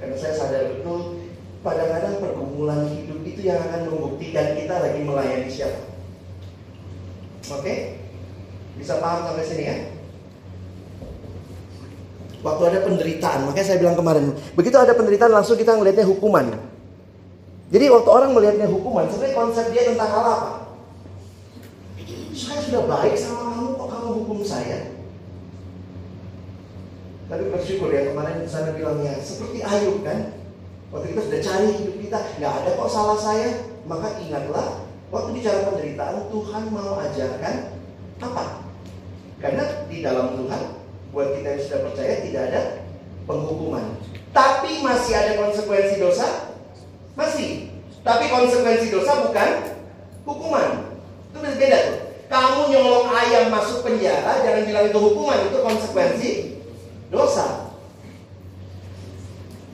Karena saya sadar betul kadang-kadang pergumulan hidup itu yang akan membuktikan kita lagi melayani siapa. Oke? Bisa paham sampai sini ya? Waktu ada penderitaan, makanya saya bilang kemarin, begitu ada penderitaan langsung kita ngelihatnya hukuman. Jadi waktu orang melihatnya hukuman, sebenarnya konsep dia tentang hal apa? Saya sudah baik sama kamu, kok kamu hukum saya? Tapi bersyukur ya kemarin sana bilang ya seperti Ayub kan. Waktu kita sudah cari hidup kita, nggak ada kok salah saya. Maka ingatlah, waktu bicara penderitaan Tuhan mau ajarkan apa? Karena di dalam Tuhan, buat kita yang sudah percaya tidak ada penghukuman. Tapi masih ada konsekuensi dosa? Masih. Tapi konsekuensi dosa bukan hukuman. Itu beda tuh. Kamu nyolong ayam masuk penjara, jangan bilang itu hukuman, itu konsekuensi dosa.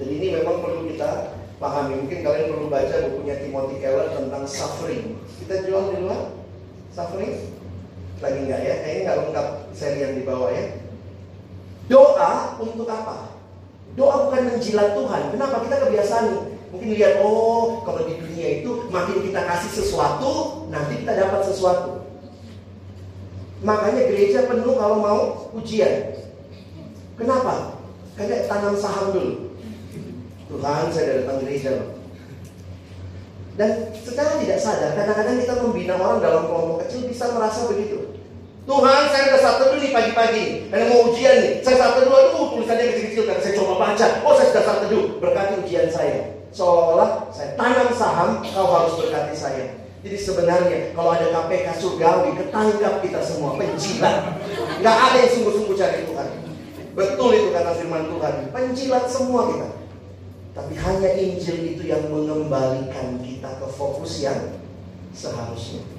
Dan ini memang perlu kita pahami. Mungkin kalian perlu baca bukunya Timothy Keller tentang suffering. Kita jual di luar suffering? Lagi enggak ya? Kayaknya nggak lengkap seri yang di bawah ya. Doa untuk apa? Doa bukan menjilat Tuhan. Kenapa? Kita kebiasaan mungkin lihat oh kalau di dunia itu makin kita kasih sesuatu nanti kita dapat sesuatu. Makanya gereja penuh kalau mau ujian. Kenapa? Karena tanam saham dulu. Tuhan saya datang gereja. Dan secara tidak sadar, kadang-kadang kita membina orang dalam kelompok kecil bisa merasa begitu. Tuhan saya udah satu dulu nih pagi-pagi. Karena mau ujian nih. Saya satu dulu, aduh tulisannya kecil-kecil Karena saya coba baca. Oh saya sudah satu dulu, berkati ujian saya. Seolah-olah saya tanam saham Kau harus berkati saya. Jadi sebenarnya kalau ada KPK surgawi Ketangkap kita semua, penjilat. Gak ada yang sungguh-sungguh cari Tuhan. Betul itu kata firman Tuhan. Penjilat semua kita. Tapi hanya Injil itu yang mengembalikan kita ke fokus yang seharusnya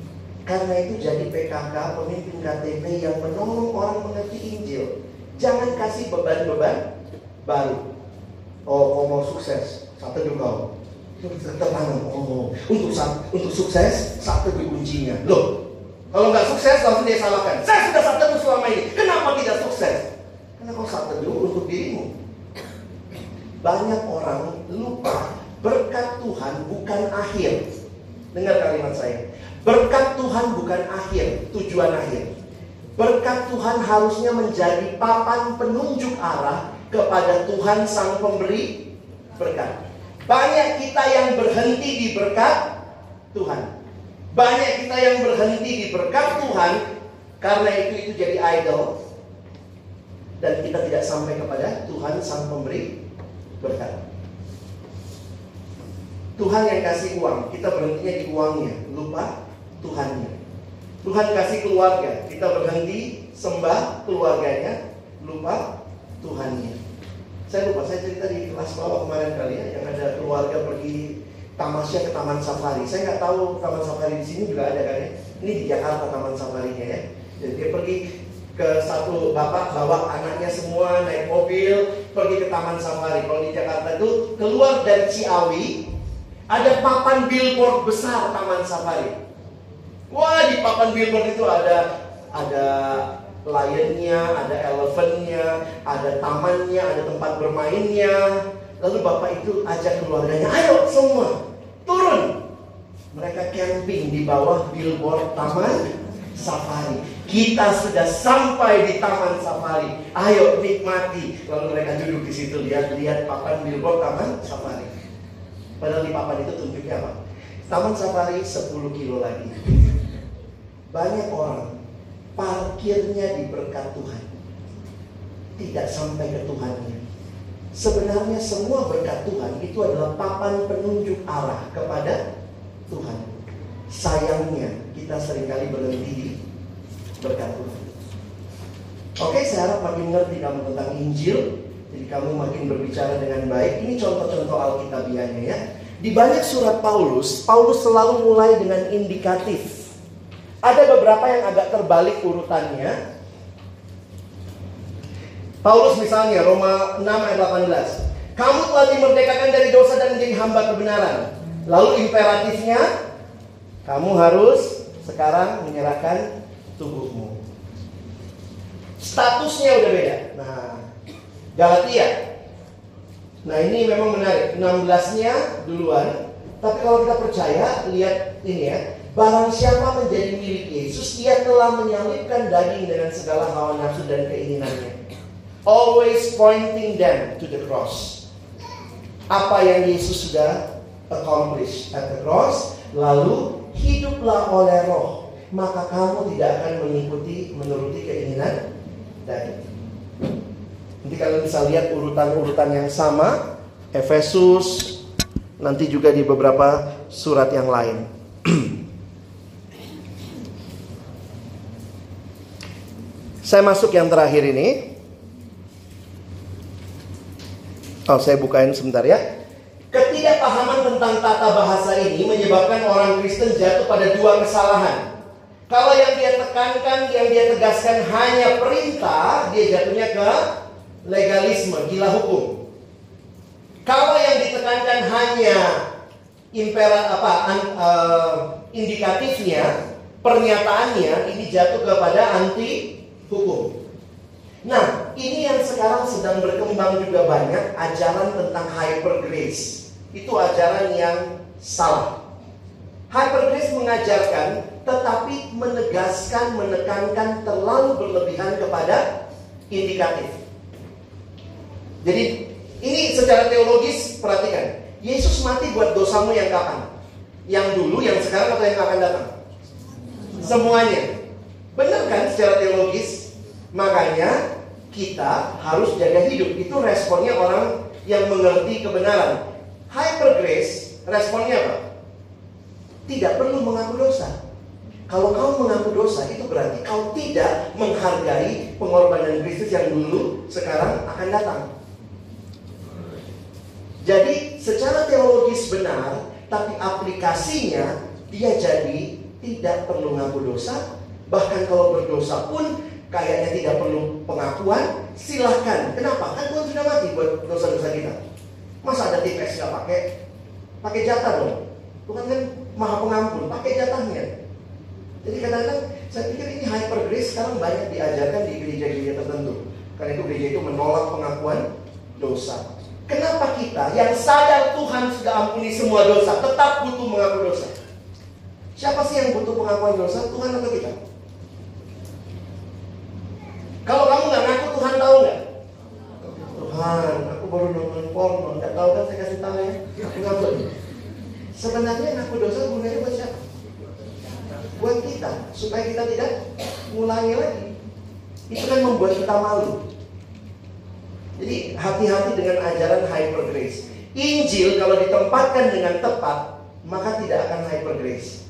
karena itu jadi PKK, pemimpin KTP yang menolong orang mengerti Injil. Jangan kasih beban-beban baru. Oh, kau mau sukses, satu kau. Tertanam, oh, untuk untuk sukses, satu kuncinya. Loh, kalau nggak sukses langsung dia salahkan. Saya sudah satu selama ini, kenapa tidak sukses? Karena kau satu untuk dirimu. Banyak orang lupa berkat Tuhan bukan akhir, Dengar kalimat saya. Berkat Tuhan bukan akhir, tujuan akhir. Berkat Tuhan harusnya menjadi papan penunjuk arah kepada Tuhan Sang Pemberi berkat. Banyak kita yang berhenti di berkat Tuhan. Banyak kita yang berhenti di berkat Tuhan karena itu itu jadi idol dan kita tidak sampai kepada Tuhan Sang Pemberi berkat. Tuhan yang kasih uang, kita berhentinya di uangnya, lupa Tuhannya. Tuhan kasih keluarga, kita berhenti sembah keluarganya, lupa Tuhannya. Saya lupa, saya cerita di kelas bawah kemarin kali ya, yang ada keluarga pergi tamasya ke Taman Safari. Saya nggak tahu Taman Safari di sini juga ada kan ya. Ini di Jakarta Taman Safarinya ya. Jadi dia pergi ke satu bapak bawa anaknya semua naik mobil pergi ke Taman Safari. Kalau di Jakarta itu keluar dari Ciawi ada papan billboard besar Taman Safari. Wah di papan billboard itu ada ada lionnya, ada elephantnya, ada tamannya, ada tempat bermainnya. Lalu bapak itu ajak keluarganya, ayo semua turun. Mereka camping di bawah billboard taman safari. Kita sudah sampai di taman safari. Ayo nikmati. Lalu mereka duduk di situ lihat-lihat papan billboard taman safari. Padahal di papan itu tunjuknya apa? Taman safari 10 kilo lagi. Banyak orang parkirnya di berkat Tuhan. Tidak sampai ke Tuhannya. Sebenarnya semua berkat Tuhan itu adalah papan penunjuk arah kepada Tuhan. Sayangnya kita sering kali berhenti di berkat Tuhan. Oke, saya harap makin ngerti kamu tentang Injil. Jadi kamu makin berbicara dengan baik. Ini contoh-contoh Alkitabiahnya ya. Di banyak surat Paulus, Paulus selalu mulai dengan indikatif. Ada beberapa yang agak terbalik urutannya. Paulus misalnya Roma 6 ayat 18. Kamu telah dimerdekakan dari dosa dan menjadi hamba kebenaran. Lalu imperatifnya kamu harus sekarang menyerahkan tubuhmu. Statusnya udah beda. Nah, Galatia. Nah, ini memang menarik. 16-nya duluan. Tapi kalau kita percaya, lihat ini ya. Barang siapa menjadi milik Yesus, ia telah menyalibkan daging dengan segala hawa nafsu dan keinginannya. Always pointing them to the cross. Apa yang Yesus sudah accomplish at the cross, lalu hiduplah oleh roh, maka kamu tidak akan mengikuti menuruti keinginan daging. Nanti kalian bisa lihat urutan-urutan yang sama, Efesus, nanti juga di beberapa surat yang lain. Saya masuk yang terakhir ini. Oh, saya bukain sebentar ya. Ketidakpahaman tentang tata bahasa ini menyebabkan orang Kristen jatuh pada dua kesalahan. Kalau yang dia tekankan, yang dia tegaskan hanya perintah, dia jatuhnya ke legalisme, gila hukum. Kalau yang ditekankan hanya impera apa uh, indikatifnya, pernyataannya, ini jatuh kepada anti hukum. Nah, ini yang sekarang sedang berkembang juga banyak ajaran tentang hyper grace. Itu ajaran yang salah. Hyper grace mengajarkan tetapi menegaskan, menekankan terlalu berlebihan kepada indikatif. Jadi ini secara teologis perhatikan. Yesus mati buat dosamu yang kapan? Yang dulu, yang sekarang atau yang akan datang? Semuanya. Benar kan secara teologis? Makanya kita harus jaga hidup. Itu responnya orang yang mengerti kebenaran. Hyper grace, responnya apa? Tidak perlu mengaku dosa. Kalau kau mengaku dosa, itu berarti kau tidak menghargai pengorbanan Kristus yang dulu, sekarang akan datang. Jadi, secara teologis benar, tapi aplikasinya dia jadi tidak perlu ngaku dosa. Bahkan kalau berdosa pun kayaknya tidak perlu pengakuan, silahkan. Kenapa? Kan Tuhan sudah mati buat dosa-dosa kita. Masa ada tipes nggak pakai? Pakai jatah dong. Tuhan kan maha pengampun, pakai jatahnya. Jadi kadang-kadang saya pikir ini hyper grace sekarang banyak diajarkan di gereja-gereja tertentu. Karena itu gereja itu menolak pengakuan dosa. Kenapa kita yang sadar Tuhan sudah ampuni semua dosa tetap butuh mengaku dosa? Siapa sih yang butuh pengakuan dosa? Tuhan atau kita? Kalau kamu nggak ngaku, Tuhan tahu nggak? Tuhan, aku baru nonton porno, nggak tahu kan saya kasih tahu ya. Aku nggak Sebenarnya ngaku dosa gunanya buat siapa? Buat kita, supaya kita tidak ngulangi lagi. Itu kan membuat kita malu. Jadi hati-hati dengan ajaran hyper grace. Injil kalau ditempatkan dengan tepat, maka tidak akan hyper grace.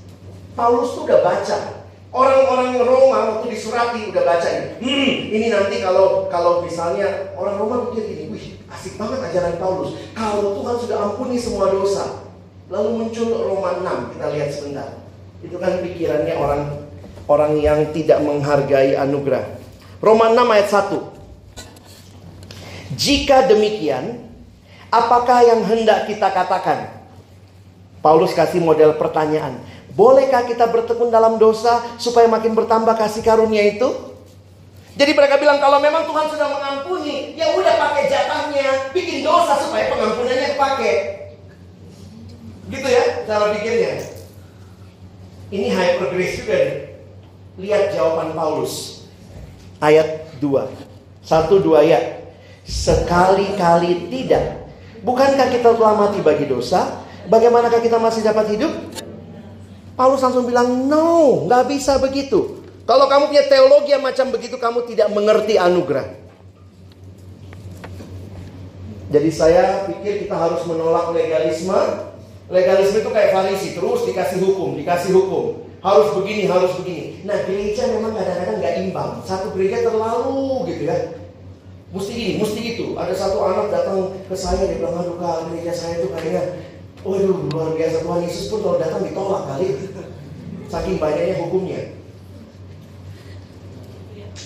Paulus tuh udah baca. Orang-orang Roma waktu disurati udah baca ini. Hmm, ini nanti kalau kalau misalnya orang Roma pikir gini, wih asik banget ajaran Paulus. Kalau Tuhan sudah ampuni semua dosa. Lalu muncul Roma 6, kita lihat sebentar. Itu kan pikirannya orang orang yang tidak menghargai anugerah. Roma 6 ayat 1. Jika demikian, apakah yang hendak kita katakan? Paulus kasih model pertanyaan. Bolehkah kita bertekun dalam dosa supaya makin bertambah kasih karunia itu? Jadi mereka bilang kalau memang Tuhan sudah mengampuni, ya udah pakai jatahnya, bikin dosa supaya pengampunannya pakai. Gitu ya cara pikirnya. Ini hyper grace juga. Lihat jawaban Paulus. Ayat 2. Satu dua ya. Sekali-kali tidak. Bukankah kita telah mati bagi dosa? Bagaimanakah kita masih dapat hidup? Paulus langsung bilang, no, nggak bisa begitu. Kalau kamu punya teologi yang macam begitu, kamu tidak mengerti anugerah. Jadi saya pikir kita harus menolak legalisme. Legalisme itu kayak farisi, terus dikasih hukum, dikasih hukum. Harus begini, harus begini. Nah gereja memang kadang-kadang nggak imbang. Satu gereja terlalu gitu ya. Mesti gini, mesti gitu. Ada satu anak datang ke saya, dia bilang, aduh kak, gereja saya tuh kayaknya Waduh, luar biasa Tuhan Yesus pun kalau datang ditolak kali. Saking banyaknya hukumnya.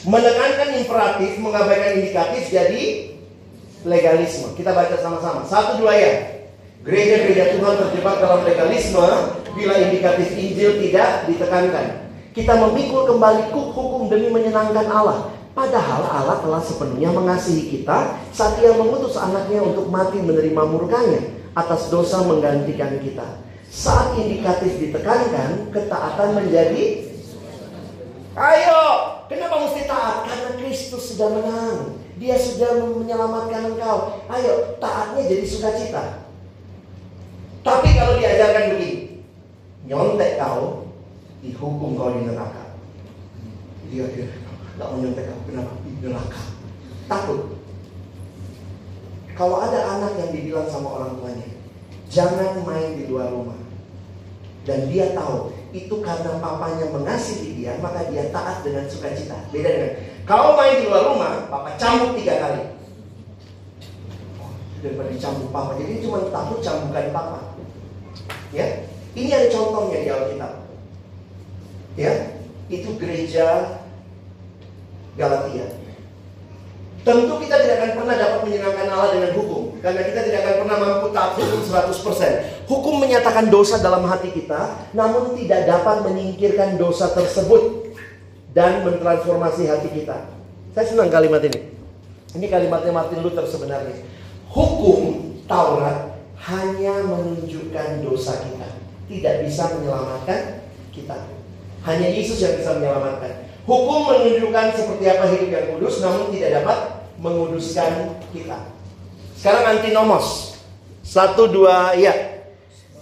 Menekankan imperatif, mengabaikan indikatif jadi legalisme. Kita baca sama-sama. Satu dua ya. Gereja-gereja Tuhan terjebak dalam legalisme bila indikatif Injil tidak ditekankan. Kita memikul kembali hukum demi menyenangkan Allah. Padahal Allah telah sepenuhnya mengasihi kita saat ia mengutus anaknya untuk mati menerima murkanya atas dosa menggantikan kita. Saat indikatif ditekankan, ketaatan menjadi Ayo, kenapa mesti taat? Karena Kristus sudah menang. Dia sudah menyelamatkan engkau. Ayo, taatnya jadi sukacita. Tapi kalau diajarkan begini, nyontek kau, dihukum kau di neraka. Dia dia nyontek kau, kenapa? Di neraka. Takut. Kalau ada anak yang dibilang sama orang tuanya, jangan main di luar rumah. Dan dia tahu itu karena papanya mengasihi dia, maka dia taat dengan sukacita. Beda dengan kalau main di luar rumah, papa cambuk tiga kali. Daripada dicambuk papa, jadi cuma takut cambukan papa. Ya, ini ada contohnya di Alkitab. Ya, itu gereja Galatia. Tentu kita tidak akan pernah dapat menyenangkan Allah dengan hukum Karena kita tidak akan pernah mampu taat hukum 100% Hukum menyatakan dosa dalam hati kita Namun tidak dapat menyingkirkan dosa tersebut Dan mentransformasi hati kita. Saya senang kalimat ini. Ini kalimatnya Martin Luther sebenarnya. Hukum Taurat hanya menunjukkan dosa kita Tidak bisa menyelamatkan kita. Hanya Yesus yang bisa menyelamatkan Hukum menunjukkan seperti apa hidup yang kudus namun tidak dapat menguduskan kita. Sekarang antinomos. Satu dua ya.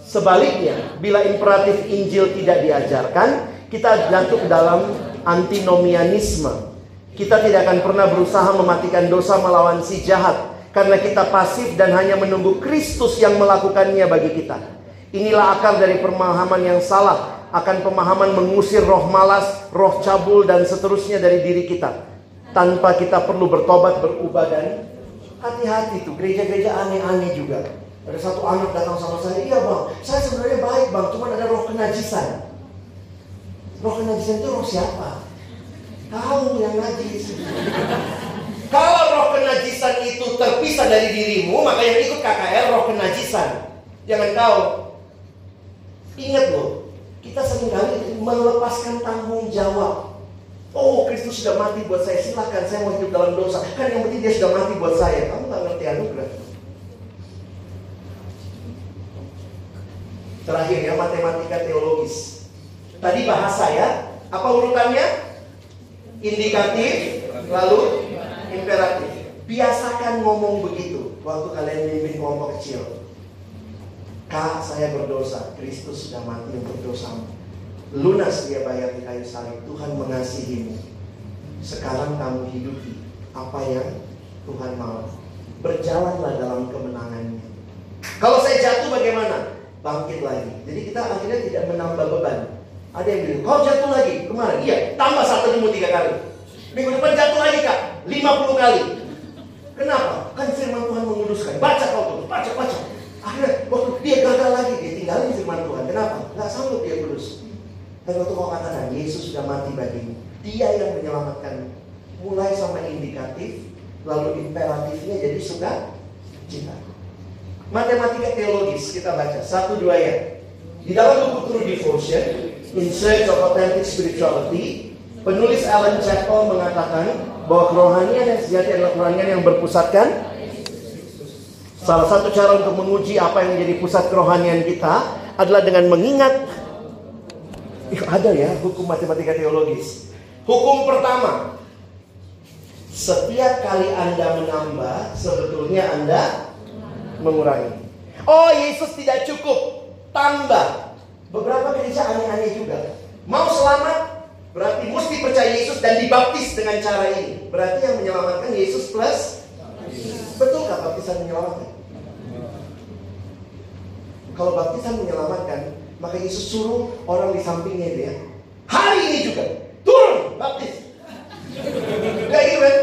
Sebaliknya, bila imperatif Injil tidak diajarkan, kita jatuh dalam antinomianisme. Kita tidak akan pernah berusaha mematikan dosa melawan si jahat karena kita pasif dan hanya menunggu Kristus yang melakukannya bagi kita. Inilah akar dari pemahaman yang salah akan pemahaman mengusir roh malas, roh cabul dan seterusnya dari diri kita. Tanpa kita perlu bertobat, berubah dan hati-hati tuh gereja-gereja aneh-aneh juga. Ada satu anak datang sama saya, iya bang, saya sebenarnya baik bang, cuma ada roh kenajisan. Roh kenajisan itu roh siapa? Kamu yang najis. Kalau roh kenajisan itu terpisah dari dirimu, maka yang ikut KKR roh kenajisan. Jangan kau. Ingat loh, kita sering kali melepaskan tanggung jawab. Oh, Kristus sudah mati buat saya. Silakan saya mau hidup dalam dosa. Kan yang penting dia sudah mati buat saya. Kamu nggak ngerti anugerah. Terakhir ya matematika teologis. Tadi bahasa ya. Apa urutannya? Indikatif, lalu imperatif. Biasakan ngomong begitu waktu kalian memimpin kelompok kecil. Kak, saya berdosa. Kristus sudah mati untuk dosamu. Lunas dia bayar di kayu salib. Tuhan mengasihimu. Sekarang kamu hidupi apa yang Tuhan mau. Berjalanlah dalam kemenangannya. Kalau saya jatuh bagaimana? Bangkit lagi. Jadi kita akhirnya tidak menambah beban. Ada yang bilang, kau jatuh lagi kemarin? Iya, tambah satu minggu tiga kali. Minggu depan jatuh lagi kak, 50 kali. Kenapa? Kan firman Tuhan menguduskan. Baca kau tuh, baca, baca. Akhirnya waktu dia gagal lagi, dia tinggalin firman Tuhan. Kenapa? Gak sanggup dia kudus. Dan waktu kau katakan, Yesus sudah mati bagimu. Dia yang menyelamatkan. Mulai sama indikatif, lalu imperatifnya jadi suka cita. Matematika teologis kita baca satu dua ya. Di dalam buku True Devotion, In Search of Authentic Spirituality, penulis Alan Chappell mengatakan bahwa kerohanian yang sejati adalah kerohanian yang berpusatkan Salah satu cara untuk menguji apa yang menjadi pusat kerohanian kita adalah dengan mengingat Ih, ada ya hukum matematika teologis. Hukum pertama, setiap kali Anda menambah, sebetulnya Anda mengurangi. Oh, Yesus tidak cukup, tambah. Beberapa gereja aneh-aneh juga. Mau selamat, berarti mesti percaya Yesus dan dibaptis dengan cara ini. Berarti yang menyelamatkan Yesus plus Betul Betulkah baptisan menyelamatkan? Kalau baptisan menyelamatkan, maka Yesus suruh orang di sampingnya dia. Hari ini juga turun baptis. Gak gitu kan?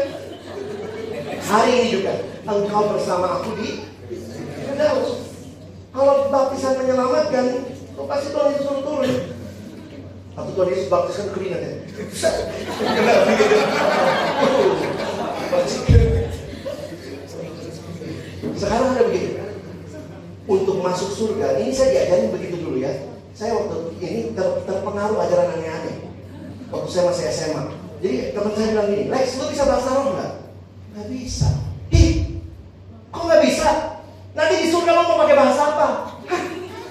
Hari ini juga engkau bersama aku di Firdaus. Kalau baptisan menyelamatkan, kau pasti Tuhan Yesus suruh turun. Atau Tuhan Yesus baptiskan keringat ya. Sekarang ada begitu untuk masuk surga. Ini saya diajarin begitu dulu ya. Saya waktu ini ter, terpengaruh ajaran aneh-aneh. Waktu saya masih SMA. Jadi teman saya bilang gini, Lex, lu bisa bahasa roh nggak? Nggak bisa. Ih, kok nggak bisa? Nanti di surga lo mau pakai bahasa apa? Hah,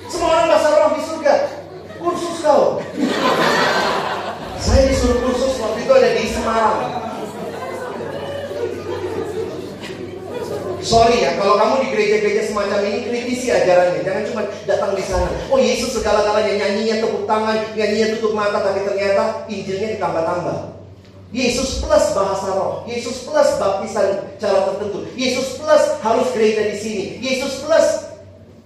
semua orang bahasa roh di surga. Kursus kau. saya disuruh kursus waktu itu ada di Semarang. Sorry ya, kalau kamu di gereja-gereja semacam ini kritisi ajarannya. Jangan cuma datang di sana. Oh Yesus segala-galanya nyanyinya tepuk tangan, nyanyinya tutup mata, tapi ternyata Injilnya ditambah-tambah. Yesus plus bahasa roh, Yesus plus baptisan cara tertentu, Yesus plus harus gereja di sini, Yesus plus.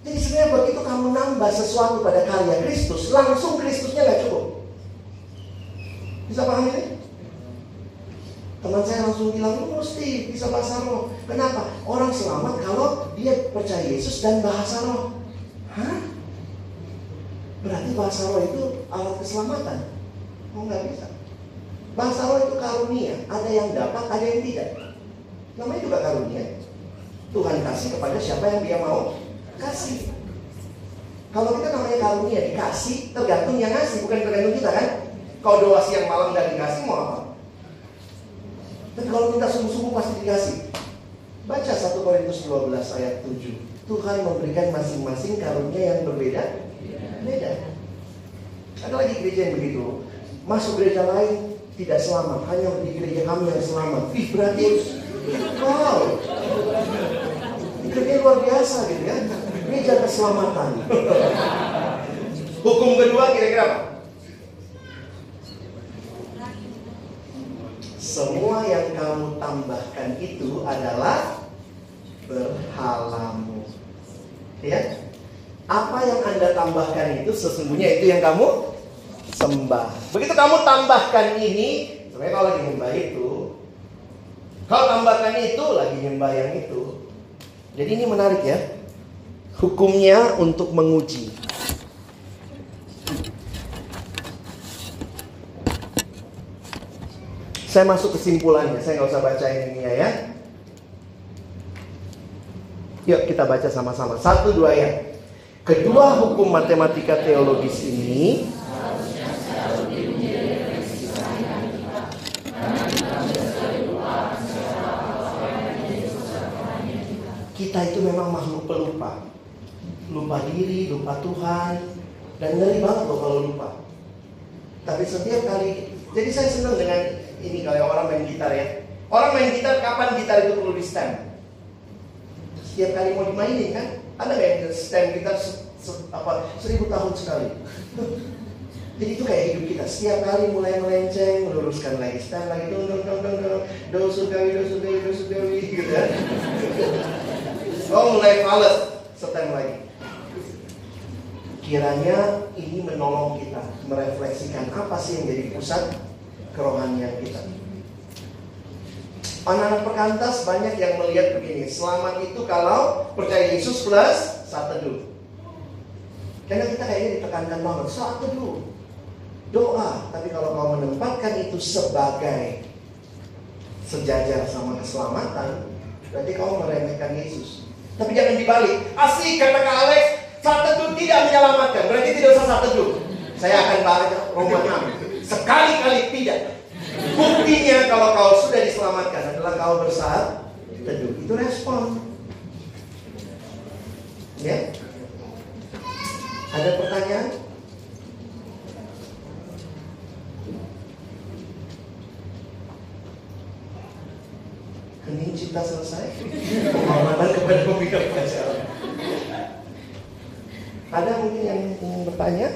Jadi sebenarnya begitu kamu nambah sesuatu pada karya Kristus, langsung Kristusnya nggak cukup. Bisa paham ini? Teman saya langsung bilang, lu mesti bisa bahasa roh. Kenapa? Orang selamat kalau dia percaya Yesus dan bahasa roh. Hah? Berarti bahasa roh itu alat keselamatan? Oh nggak bisa. Bahasa roh itu karunia. Ada yang dapat, ada yang tidak. Namanya juga karunia. Tuhan kasih kepada siapa yang dia mau kasih. Kalau kita namanya karunia dikasih, tergantung yang ngasih, bukan tergantung kita kan. Kalau doa siang malam dan dikasih mau apa? Dan kalau minta sungguh-sungguh pasti dikasih. Baca 1 Korintus 12 ayat 7. Tuhan memberikan masing-masing karunia yang berbeda. Beda. Ada lagi gereja yang begitu. Masuk gereja lain tidak selamat. Hanya di gereja kami yang selamat. Ih berarti wow. Gereja luar biasa gitu ya. Gereja keselamatan. Hukum kedua kira-kira apa? Semua yang kamu tambahkan itu adalah berhalamu. Ya. Apa yang Anda tambahkan itu sesungguhnya itu yang kamu sembah. Begitu kamu tambahkan ini, sebenarnya kalau lagi nyembah itu, kalau tambahkan itu lagi nyembah yang itu. Jadi ini menarik ya. Hukumnya untuk menguji. Saya masuk kesimpulannya, saya nggak usah baca ini ya. Yuk kita baca sama-sama. Satu dua ya. Kedua hukum matematika teologis ini kita itu memang makhluk pelupa. Lupa diri, lupa Tuhan, dan ngeri banget loh kalau lupa. Tapi setiap kali, jadi saya senang dengan ini kalau orang main gitar ya. Orang main gitar kapan gitar itu perlu di stem? Setiap kali mau dimainin kan? Nggak yang stem gitar se, se, apa seribu tahun sekali? Jadi itu kayak hidup kita. Setiap kali mulai melenceng, meluruskan lagi stem lagi dong dong dong dong dong do sugawi do sugawi do sugawi gitu ya. Oh mulai males setem lagi. Kiranya ini menolong kita merefleksikan apa sih yang jadi pusat kerohanian kita. Anak-anak perkantas banyak yang melihat begini, selamat itu kalau percaya Yesus plus saat teduh. Karena kita kayaknya ditekankan banget, saat teduh, doa. Tapi kalau kau menempatkan itu sebagai sejajar sama keselamatan, berarti kau meremehkan Yesus. Tapi jangan dibalik. Asik kata Kak Alex, saat teduh tidak menyelamatkan. Berarti tidak usah saat teduh. Saya akan baca Roma 6. Sekali-kali tidak. Buktinya kalau kau sudah diselamatkan adalah kau bersaat teduh. Itu respon. Ya. Ada pertanyaan? Hening cipta selesai. Penghormatan kepada pemimpin pacaran. Ada mungkin yang ingin bertanya?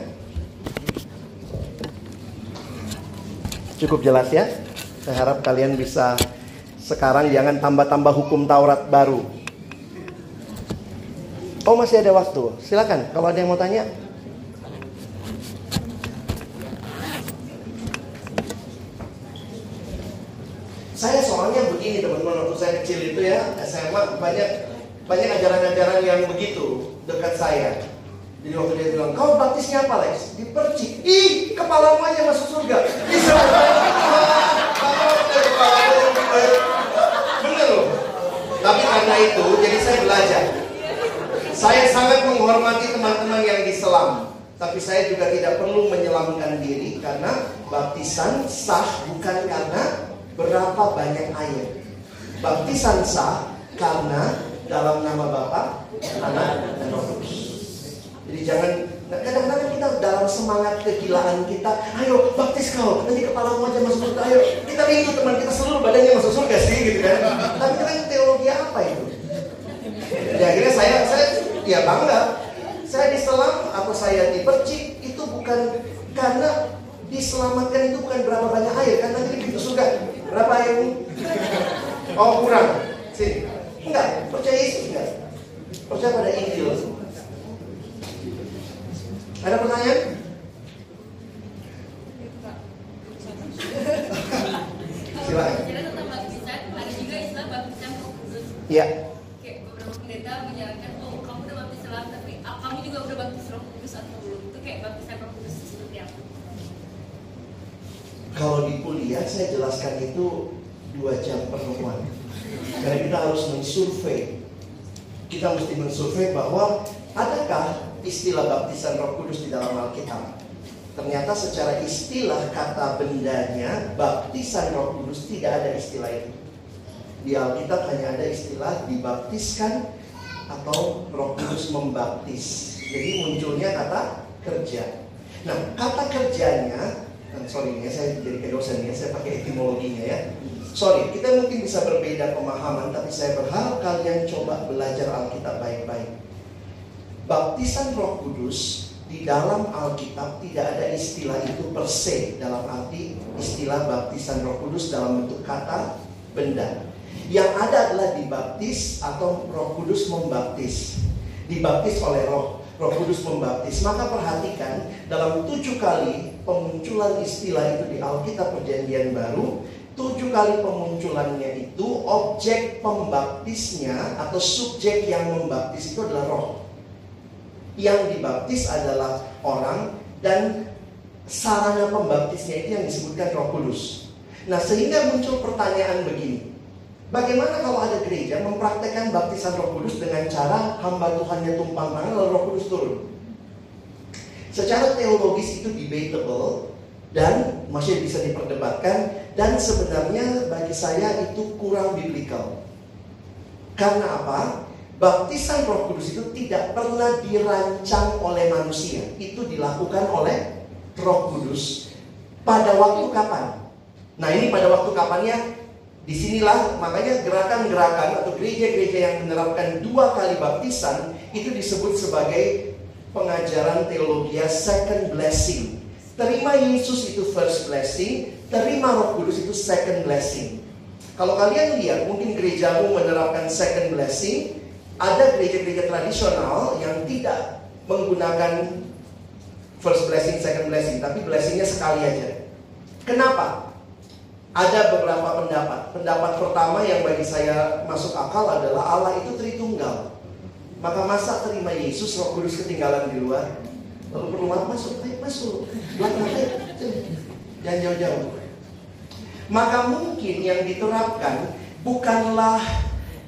Cukup jelas ya. Saya harap kalian bisa sekarang jangan tambah-tambah hukum Taurat baru. Oh masih ada waktu. Silakan kalau ada yang mau tanya. Saya soalnya begini teman-teman waktu saya kecil itu ya SMA banyak banyak ajaran-ajaran yang begitu dekat saya. Jadi waktu dia bilang, kau baptisnya apa Lex? Dipercik. Ih, kepala aja masuk surga. Bisa. Bener loh. Tapi karena itu, jadi saya belajar. Saya sangat menghormati teman-teman yang diselam. Tapi saya juga tidak perlu menyelamkan diri karena baptisan sah bukan karena berapa banyak air. Baptisan sah karena dalam nama Bapa, Anak, dan Roh Kudus. Jadi jangan kadang-kadang kita dalam semangat kegilaan kita, ayo baptis kau, nanti kepala aja masuk surga, ayo kita minggu teman kita seluruh badannya masuk surga sih gitu kan. Tapi kan teologi apa itu? Ya akhirnya saya saya ya bangga. Saya diselam atau saya dipercik itu bukan karena diselamatkan itu bukan berapa banyak air kan nanti di surga berapa ini? Oh kurang, sih enggak percaya Yesus enggak percaya pada Injil ada pertanyaan? Silakan. Ya. Kayak beberapa pendeta menyarankan, oh kamu udah baptis selam, tapi ah, kamu juga udah baptis roh kudus atau belum? Itu kayak baptisan roh kudus seperti apa? Kalau di kuliah saya jelaskan itu dua jam pertemuan. Karena kita harus mensurvei. Kita mesti mensurvei bahwa adakah istilah baptisan Roh Kudus di dalam Alkitab. Ternyata secara istilah kata bendanya baptisan Roh Kudus tidak ada istilah itu. Di Alkitab hanya ada istilah dibaptiskan atau Roh Kudus membaptis. Jadi munculnya kata kerja. Nah, kata kerjanya, sorry ya saya jadi kayak dosen ya, saya pakai etimologinya ya. Sorry, kita mungkin bisa berbeda pemahaman, tapi saya berharap kalian coba belajar Alkitab baik-baik baptisan Roh Kudus di dalam Alkitab tidak ada istilah itu per se dalam arti istilah baptisan Roh Kudus dalam bentuk kata benda. Yang ada adalah dibaptis atau Roh Kudus membaptis. Dibaptis oleh Roh Roh Kudus membaptis. Maka perhatikan dalam tujuh kali pemunculan istilah itu di Alkitab Perjanjian Baru, tujuh kali pemunculannya itu objek pembaptisnya atau subjek yang membaptis itu adalah Roh yang dibaptis adalah orang dan sarana pembaptisnya itu yang disebutkan Roh Kudus. Nah, sehingga muncul pertanyaan begini. Bagaimana kalau ada gereja mempraktekkan baptisan Roh Kudus dengan cara hamba Tuhannya tumpang tangan lalu Roh Kudus turun? Secara teologis itu debatable dan masih bisa diperdebatkan dan sebenarnya bagi saya itu kurang biblical. Karena apa? Baptisan Roh Kudus itu tidak pernah dirancang oleh manusia. Itu dilakukan oleh Roh Kudus Pada waktu kapan? Nah ini pada waktu kapannya Di sinilah makanya gerakan-gerakan atau gereja-gereja yang menerapkan dua kali baptisan itu disebut sebagai pengajaran teologi second blessing. Terima Yesus itu first blessing, terima Roh Kudus itu second blessing. Kalau kalian lihat mungkin gerejamu menerapkan second blessing, ada gereja-gereja tradisional yang tidak menggunakan first blessing, second blessing, tapi blessingnya sekali aja. Kenapa? Ada beberapa pendapat. Pendapat pertama yang bagi saya masuk akal adalah Allah itu Tritunggal. Maka masa terima Yesus Roh Kudus ketinggalan di luar? Lalu perlu masuk, ayo masuk. Jangan jauh-jauh. Maka mungkin yang diterapkan bukanlah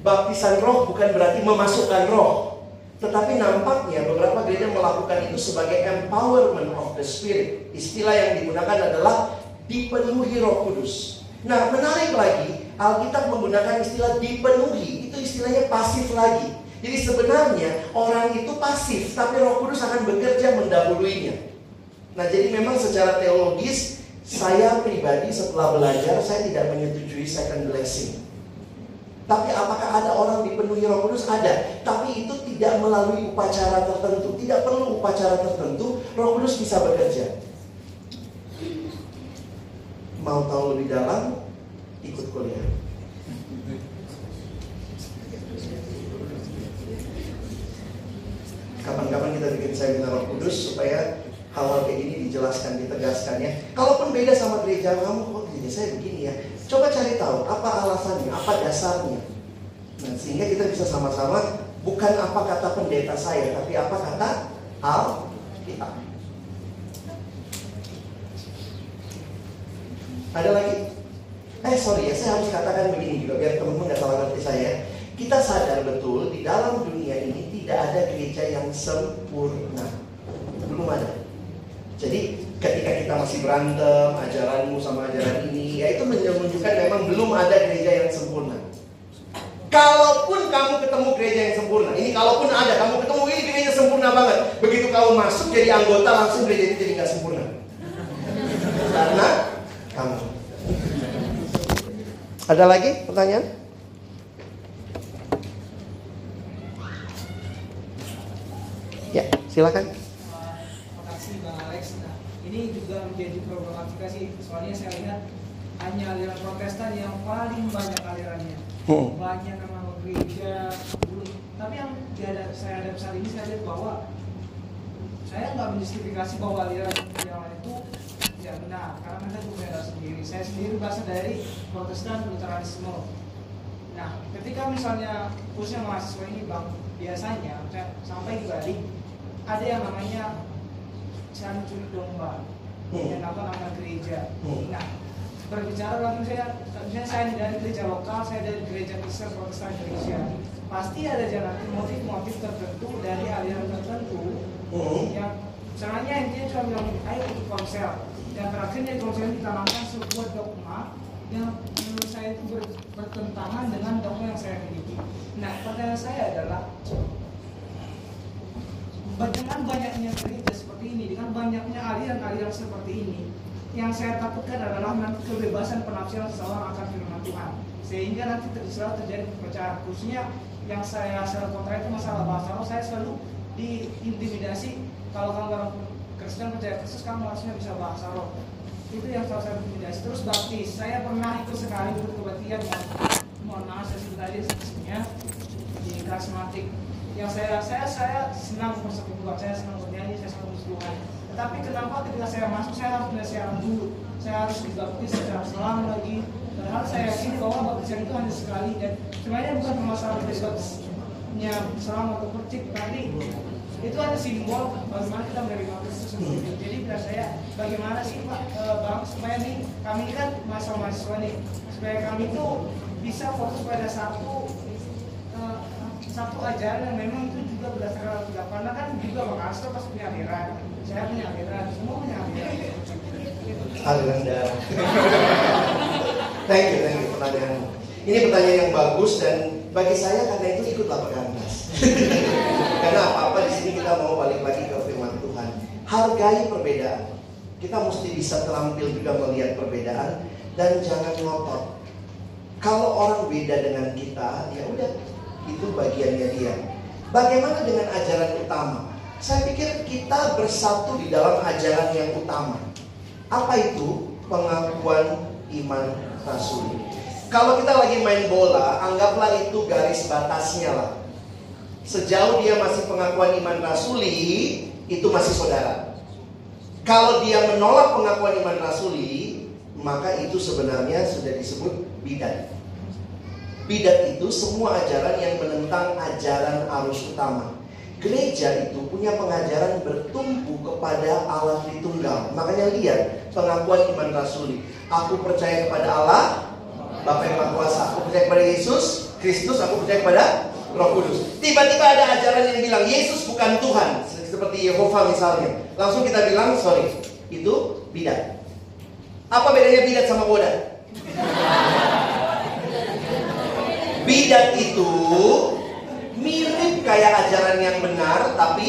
baptisan roh, bukan berarti memasukkan roh. Tetapi nampaknya beberapa gereja melakukan itu sebagai empowerment of the spirit. Istilah yang digunakan adalah dipenuhi roh kudus. Nah, menarik lagi, Alkitab menggunakan istilah dipenuhi. Itu istilahnya pasif lagi. Jadi sebenarnya orang itu pasif, tapi Roh Kudus akan bekerja mendahuluinya. Nah, jadi memang secara teologis saya pribadi setelah belajar saya tidak menyetujui second blessing. Tapi apakah ada orang dipenuhi Roh Kudus? Ada. Tapi itu tidak melalui upacara tertentu. Tidak perlu upacara tertentu. Roh Kudus bisa bekerja. Mau tahu lebih dalam? Ikut kuliah. Kapan-kapan kita bikin seminar Roh Kudus supaya hal-hal kayak gini dijelaskan, ditegaskan ya. Kalaupun beda sama gereja kamu, kok gereja saya begini ya. Coba cari tahu apa alasannya, apa dasarnya. Nah, sehingga kita bisa sama-sama bukan apa kata pendeta saya, tapi apa kata Alkitab. Ada lagi? Eh sorry ya, saya harus katakan begini juga biar teman-teman nggak salah ngerti saya. Kita sadar betul di dalam dunia ini tidak ada gereja yang sempurna. Belum ada. Jadi ketika kita masih berantem ajaranmu sama ajaran ini, ya itu menunjukkan memang belum ada gereja yang sempurna. Kalaupun kamu ketemu gereja yang sempurna, ini kalaupun ada, kamu ketemu ini gereja sempurna banget. Begitu kamu masuk jadi anggota langsung gereja itu jadi nggak sempurna. Karena kamu. Ada lagi pertanyaan? Ya, silakan. Makasih Bang Alex. Nah, ini juga menjadi problematika sih. Soalnya saya lihat hanya aliran protestan yang paling banyak alirannya. Hmm. Banyak nama gereja. Tapi yang ada, saya ada saat ini saya lihat bahwa saya nggak menjustifikasi bahwa aliran yang lain itu tidak benar karena mereka juga ada sendiri. Saya sendiri berasal dari protestan luteranisme. Nah, ketika misalnya khususnya mahasiswa ini bang, biasanya sampai di Bali ada yang namanya cari curi domba yang apa nama gereja. Nah, berbicara lagi saya, misalnya saya dari gereja lokal, saya dari gereja Kristen Protestan Indonesia, pasti ada jalan motif-motif tertentu dari aliran tertentu Hmm. yang misalnya intinya cuma bilang ayo ikut konsel dan terakhir dari konsel ini ditanamkan sebuah dogma yang menurut saya itu ber- bertentangan dengan dogma yang saya miliki. Nah, pertanyaan saya adalah dengan banyaknya gereja banyaknya aliran-aliran seperti ini, yang saya takutkan adalah nanti kebebasan penafsiran seseorang akan firman Tuhan, sehingga nanti ter- terjadi perpecahan. Khususnya yang saya selalu kontra itu masalah bahasa. Roh, saya selalu diintimidasi. Kalau kamu orang Kristen percaya Kristus kamu harusnya bisa bahasa roh. Itu yang selalu saya intimidasi. Terus baptis, saya pernah ikut sekali ikut kebaktian mohon maaf saya sebut tadi sebenarnya di karismatik. Yang saya saya saya senang persekutuan saya senang bernyanyi saya senang berseluruhan tetapi kenapa ketika saya masuk saya harus bersiaran dulu. Saya harus dibaptis secara selang lagi. Padahal saya yakin bahwa baptisan itu hanya sekali. Dan sebenarnya bukan permasalahan baptisnya selang atau percik tapi itu hanya simbol bagaimana kita menerima Kristus. Jadi bila saya bagaimana sih Pak eh, Bang supaya nih kami ini kan masa mahasiswa nih supaya kami itu bisa fokus pada satu eh, satu ajaran yang memang itu juga berdasarkan Alkitab karena kan juga Bang Asto pas punya aliran thank you, thank you pertanyaanmu. Ini pertanyaan yang bagus dan bagi saya karena itu ikutlah bekantas. karena apa-apa di sini kita mau balik lagi ke firman Tuhan. Hargai perbedaan. Kita mesti bisa terampil juga melihat perbedaan dan jangan ngotot. Kalau orang beda dengan kita, ya udah itu bagiannya dia. Bagaimana dengan ajaran utama? Saya pikir kita bersatu di dalam ajaran yang utama. Apa itu? Pengakuan iman rasuli. Kalau kita lagi main bola, anggaplah itu garis batasnya lah. Sejauh dia masih pengakuan iman rasuli, itu masih saudara. Kalau dia menolak pengakuan iman rasuli, maka itu sebenarnya sudah disebut bidat. Bidat itu semua ajaran yang menentang ajaran arus utama. Gereja itu punya pengajaran bertumpu kepada Allah Tritunggal. Makanya lihat pengakuan iman rasuli. Aku percaya kepada Allah, Bapa yang Maha Kuasa. Aku percaya kepada Yesus, Kristus. Aku percaya kepada Roh Kudus. Tiba-tiba ada ajaran yang bilang Yesus bukan Tuhan, seperti Yehova misalnya. Langsung kita bilang sorry, itu bidat. Apa bedanya bidat sama bodat? Bidat itu kayak ajaran yang benar tapi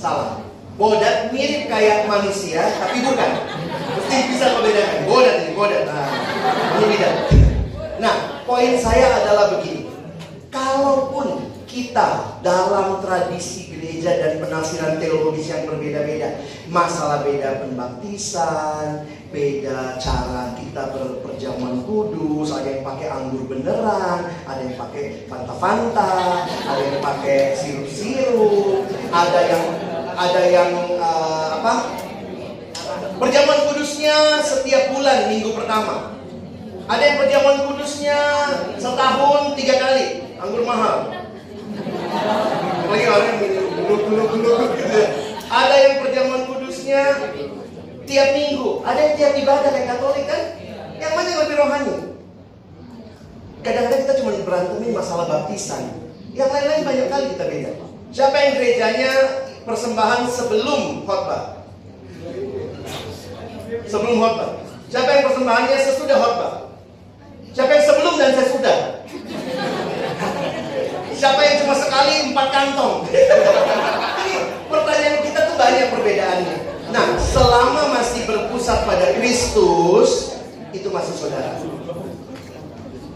salah. Bodat mirip kayak manusia tapi bukan. Mesti bisa membedakan. Bodat ini, bodat. Nah, ini bidat. Nah, poin saya adalah begini. Kalaupun kita dalam tradisi gereja dan penafsiran teologis yang berbeda-beda, masalah beda pembaptisan, beda cara kita berperjamuan kudus, ada yang pakai anggur beneran, ada yang pakai fanta-fanta, ada yang pakai sirup-sirup, ada yang ada yang uh, apa? Perjamuan kudusnya setiap bulan minggu pertama. Ada yang perjamuan kudusnya setahun tiga kali, anggur mahal. Lagi orang yang dulu gitu. Ada yang perjamuan kudusnya tiap minggu. Ada yang tiap ibadah kayak Katolik kan? Yang mana yang lebih rohani? Kadang-kadang kita cuma berantemin masalah baptisan. Yang lain-lain banyak kali kita beda. Siapa yang gerejanya persembahan sebelum khotbah? Sebelum khotbah. Siapa yang persembahannya sesudah khotbah? Siapa yang sebelum dan sesudah? Siapa yang cuma sekali empat kantong? Pertanyaan kita tuh banyak perbedaannya. Nah, selama masih berpusat pada Kristus, itu masih saudara.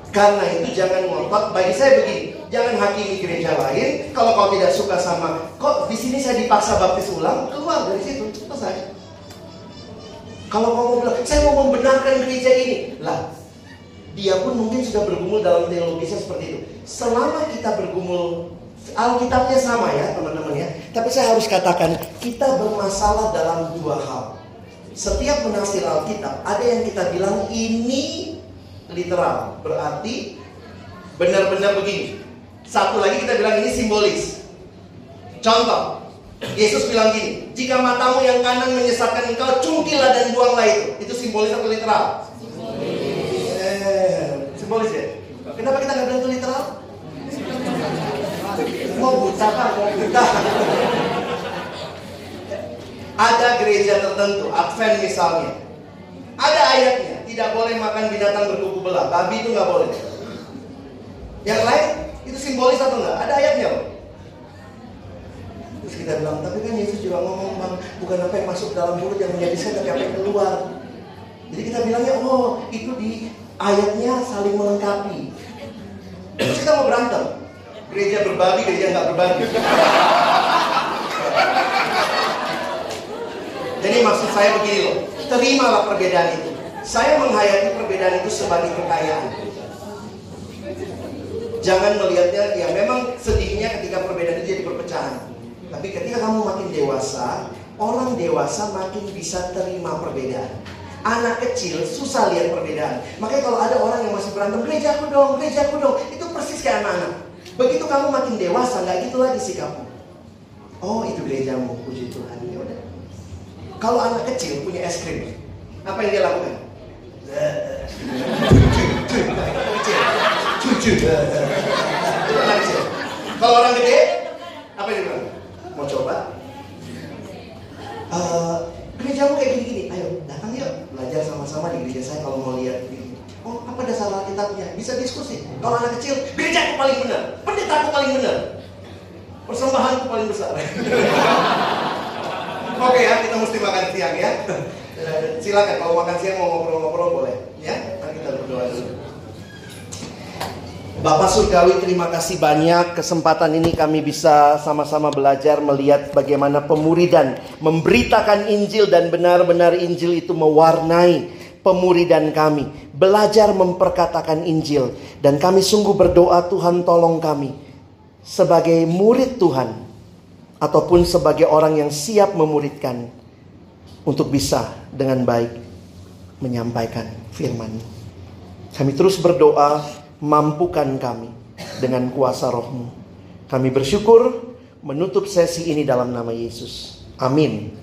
Karena itu jangan ngotot. Bagi saya begini, jangan hakimi gereja lain. Kalau kau tidak suka sama, kok di sini saya dipaksa baptis ulang, keluar dari situ, selesai. Kalau kau mau bilang, saya mau membenarkan gereja ini, lah, dia pun mungkin sudah bergumul dalam teologisnya seperti itu. Selama kita bergumul Alkitabnya sama ya teman-teman ya. Tapi saya harus katakan kita bermasalah dalam dua hal. Setiap menafsir Alkitab ada yang kita bilang ini literal, berarti benar-benar begini. Satu lagi kita bilang ini simbolis. Contoh, Yesus bilang gini, jika matamu yang kanan menyesatkan engkau, cungkilah dan buanglah itu. Itu simbolis atau literal? Simbolis. Ya? Kenapa kita nggak bilang itu literal? Mau buta pak, buta. Ada gereja tertentu, Advent misalnya. Ada ayatnya, tidak boleh makan binatang berkuku belah. Babi itu nggak boleh. Yang lain, itu simbolis atau enggak? Ada ayatnya loh. Terus kita bilang, tapi kan Yesus juga ngomong bang, bukan apa yang masuk dalam mulut yang menjadi sehat, tapi apa yang keluar. Jadi kita bilangnya, oh itu di ayatnya saling melengkapi. Terus kita mau berantem. Gereja berbabi, gereja nggak berbabi. Jadi maksud saya begini loh, terimalah perbedaan itu. Saya menghayati perbedaan itu sebagai kekayaan. Jangan melihatnya, ya memang sedihnya ketika perbedaan itu jadi perpecahan. Tapi ketika kamu makin dewasa, orang dewasa makin bisa terima perbedaan. Anak kecil susah lihat perbedaan. Makanya kalau ada orang yang masih berantem, gereja aku dong, gereja aku dong, itu persis kayak anak-anak. Begitu kamu makin dewasa, nggak gitu lagi sikapmu. Oh itu gerejamu, puji Tuhan. Ya udah. Kalau anak kecil punya es krim, apa yang dia lakukan? Kalau orang gede, apa yang dia bilang? Mau coba? Uh, gerejamu kayak gini-gini, ayo datang yuk belajar sama-sama di gereja saya kalau mau lihat ini. Oh, apa dasar Alkitabnya? Bisa diskusi. Kalau anak kecil, gereja aku paling benar, pendeta aku paling benar, persembahan aku paling besar. Oke ya, kita mesti makan siang ya. Silakan kalau makan siang mau ngobrol-ngobrol boleh ya. Mari kita berdoa dulu. Bapak Surgawi terima kasih banyak. Kesempatan ini kami bisa sama-sama belajar melihat bagaimana pemuridan memberitakan Injil dan benar-benar Injil itu mewarnai pemuridan kami. Belajar memperkatakan Injil. Dan kami sungguh berdoa Tuhan tolong kami sebagai murid Tuhan ataupun sebagai orang yang siap memuridkan untuk bisa dengan baik menyampaikan firman. Kami terus berdoa mampukan kami dengan kuasa rohmu. Kami bersyukur menutup sesi ini dalam nama Yesus. Amin.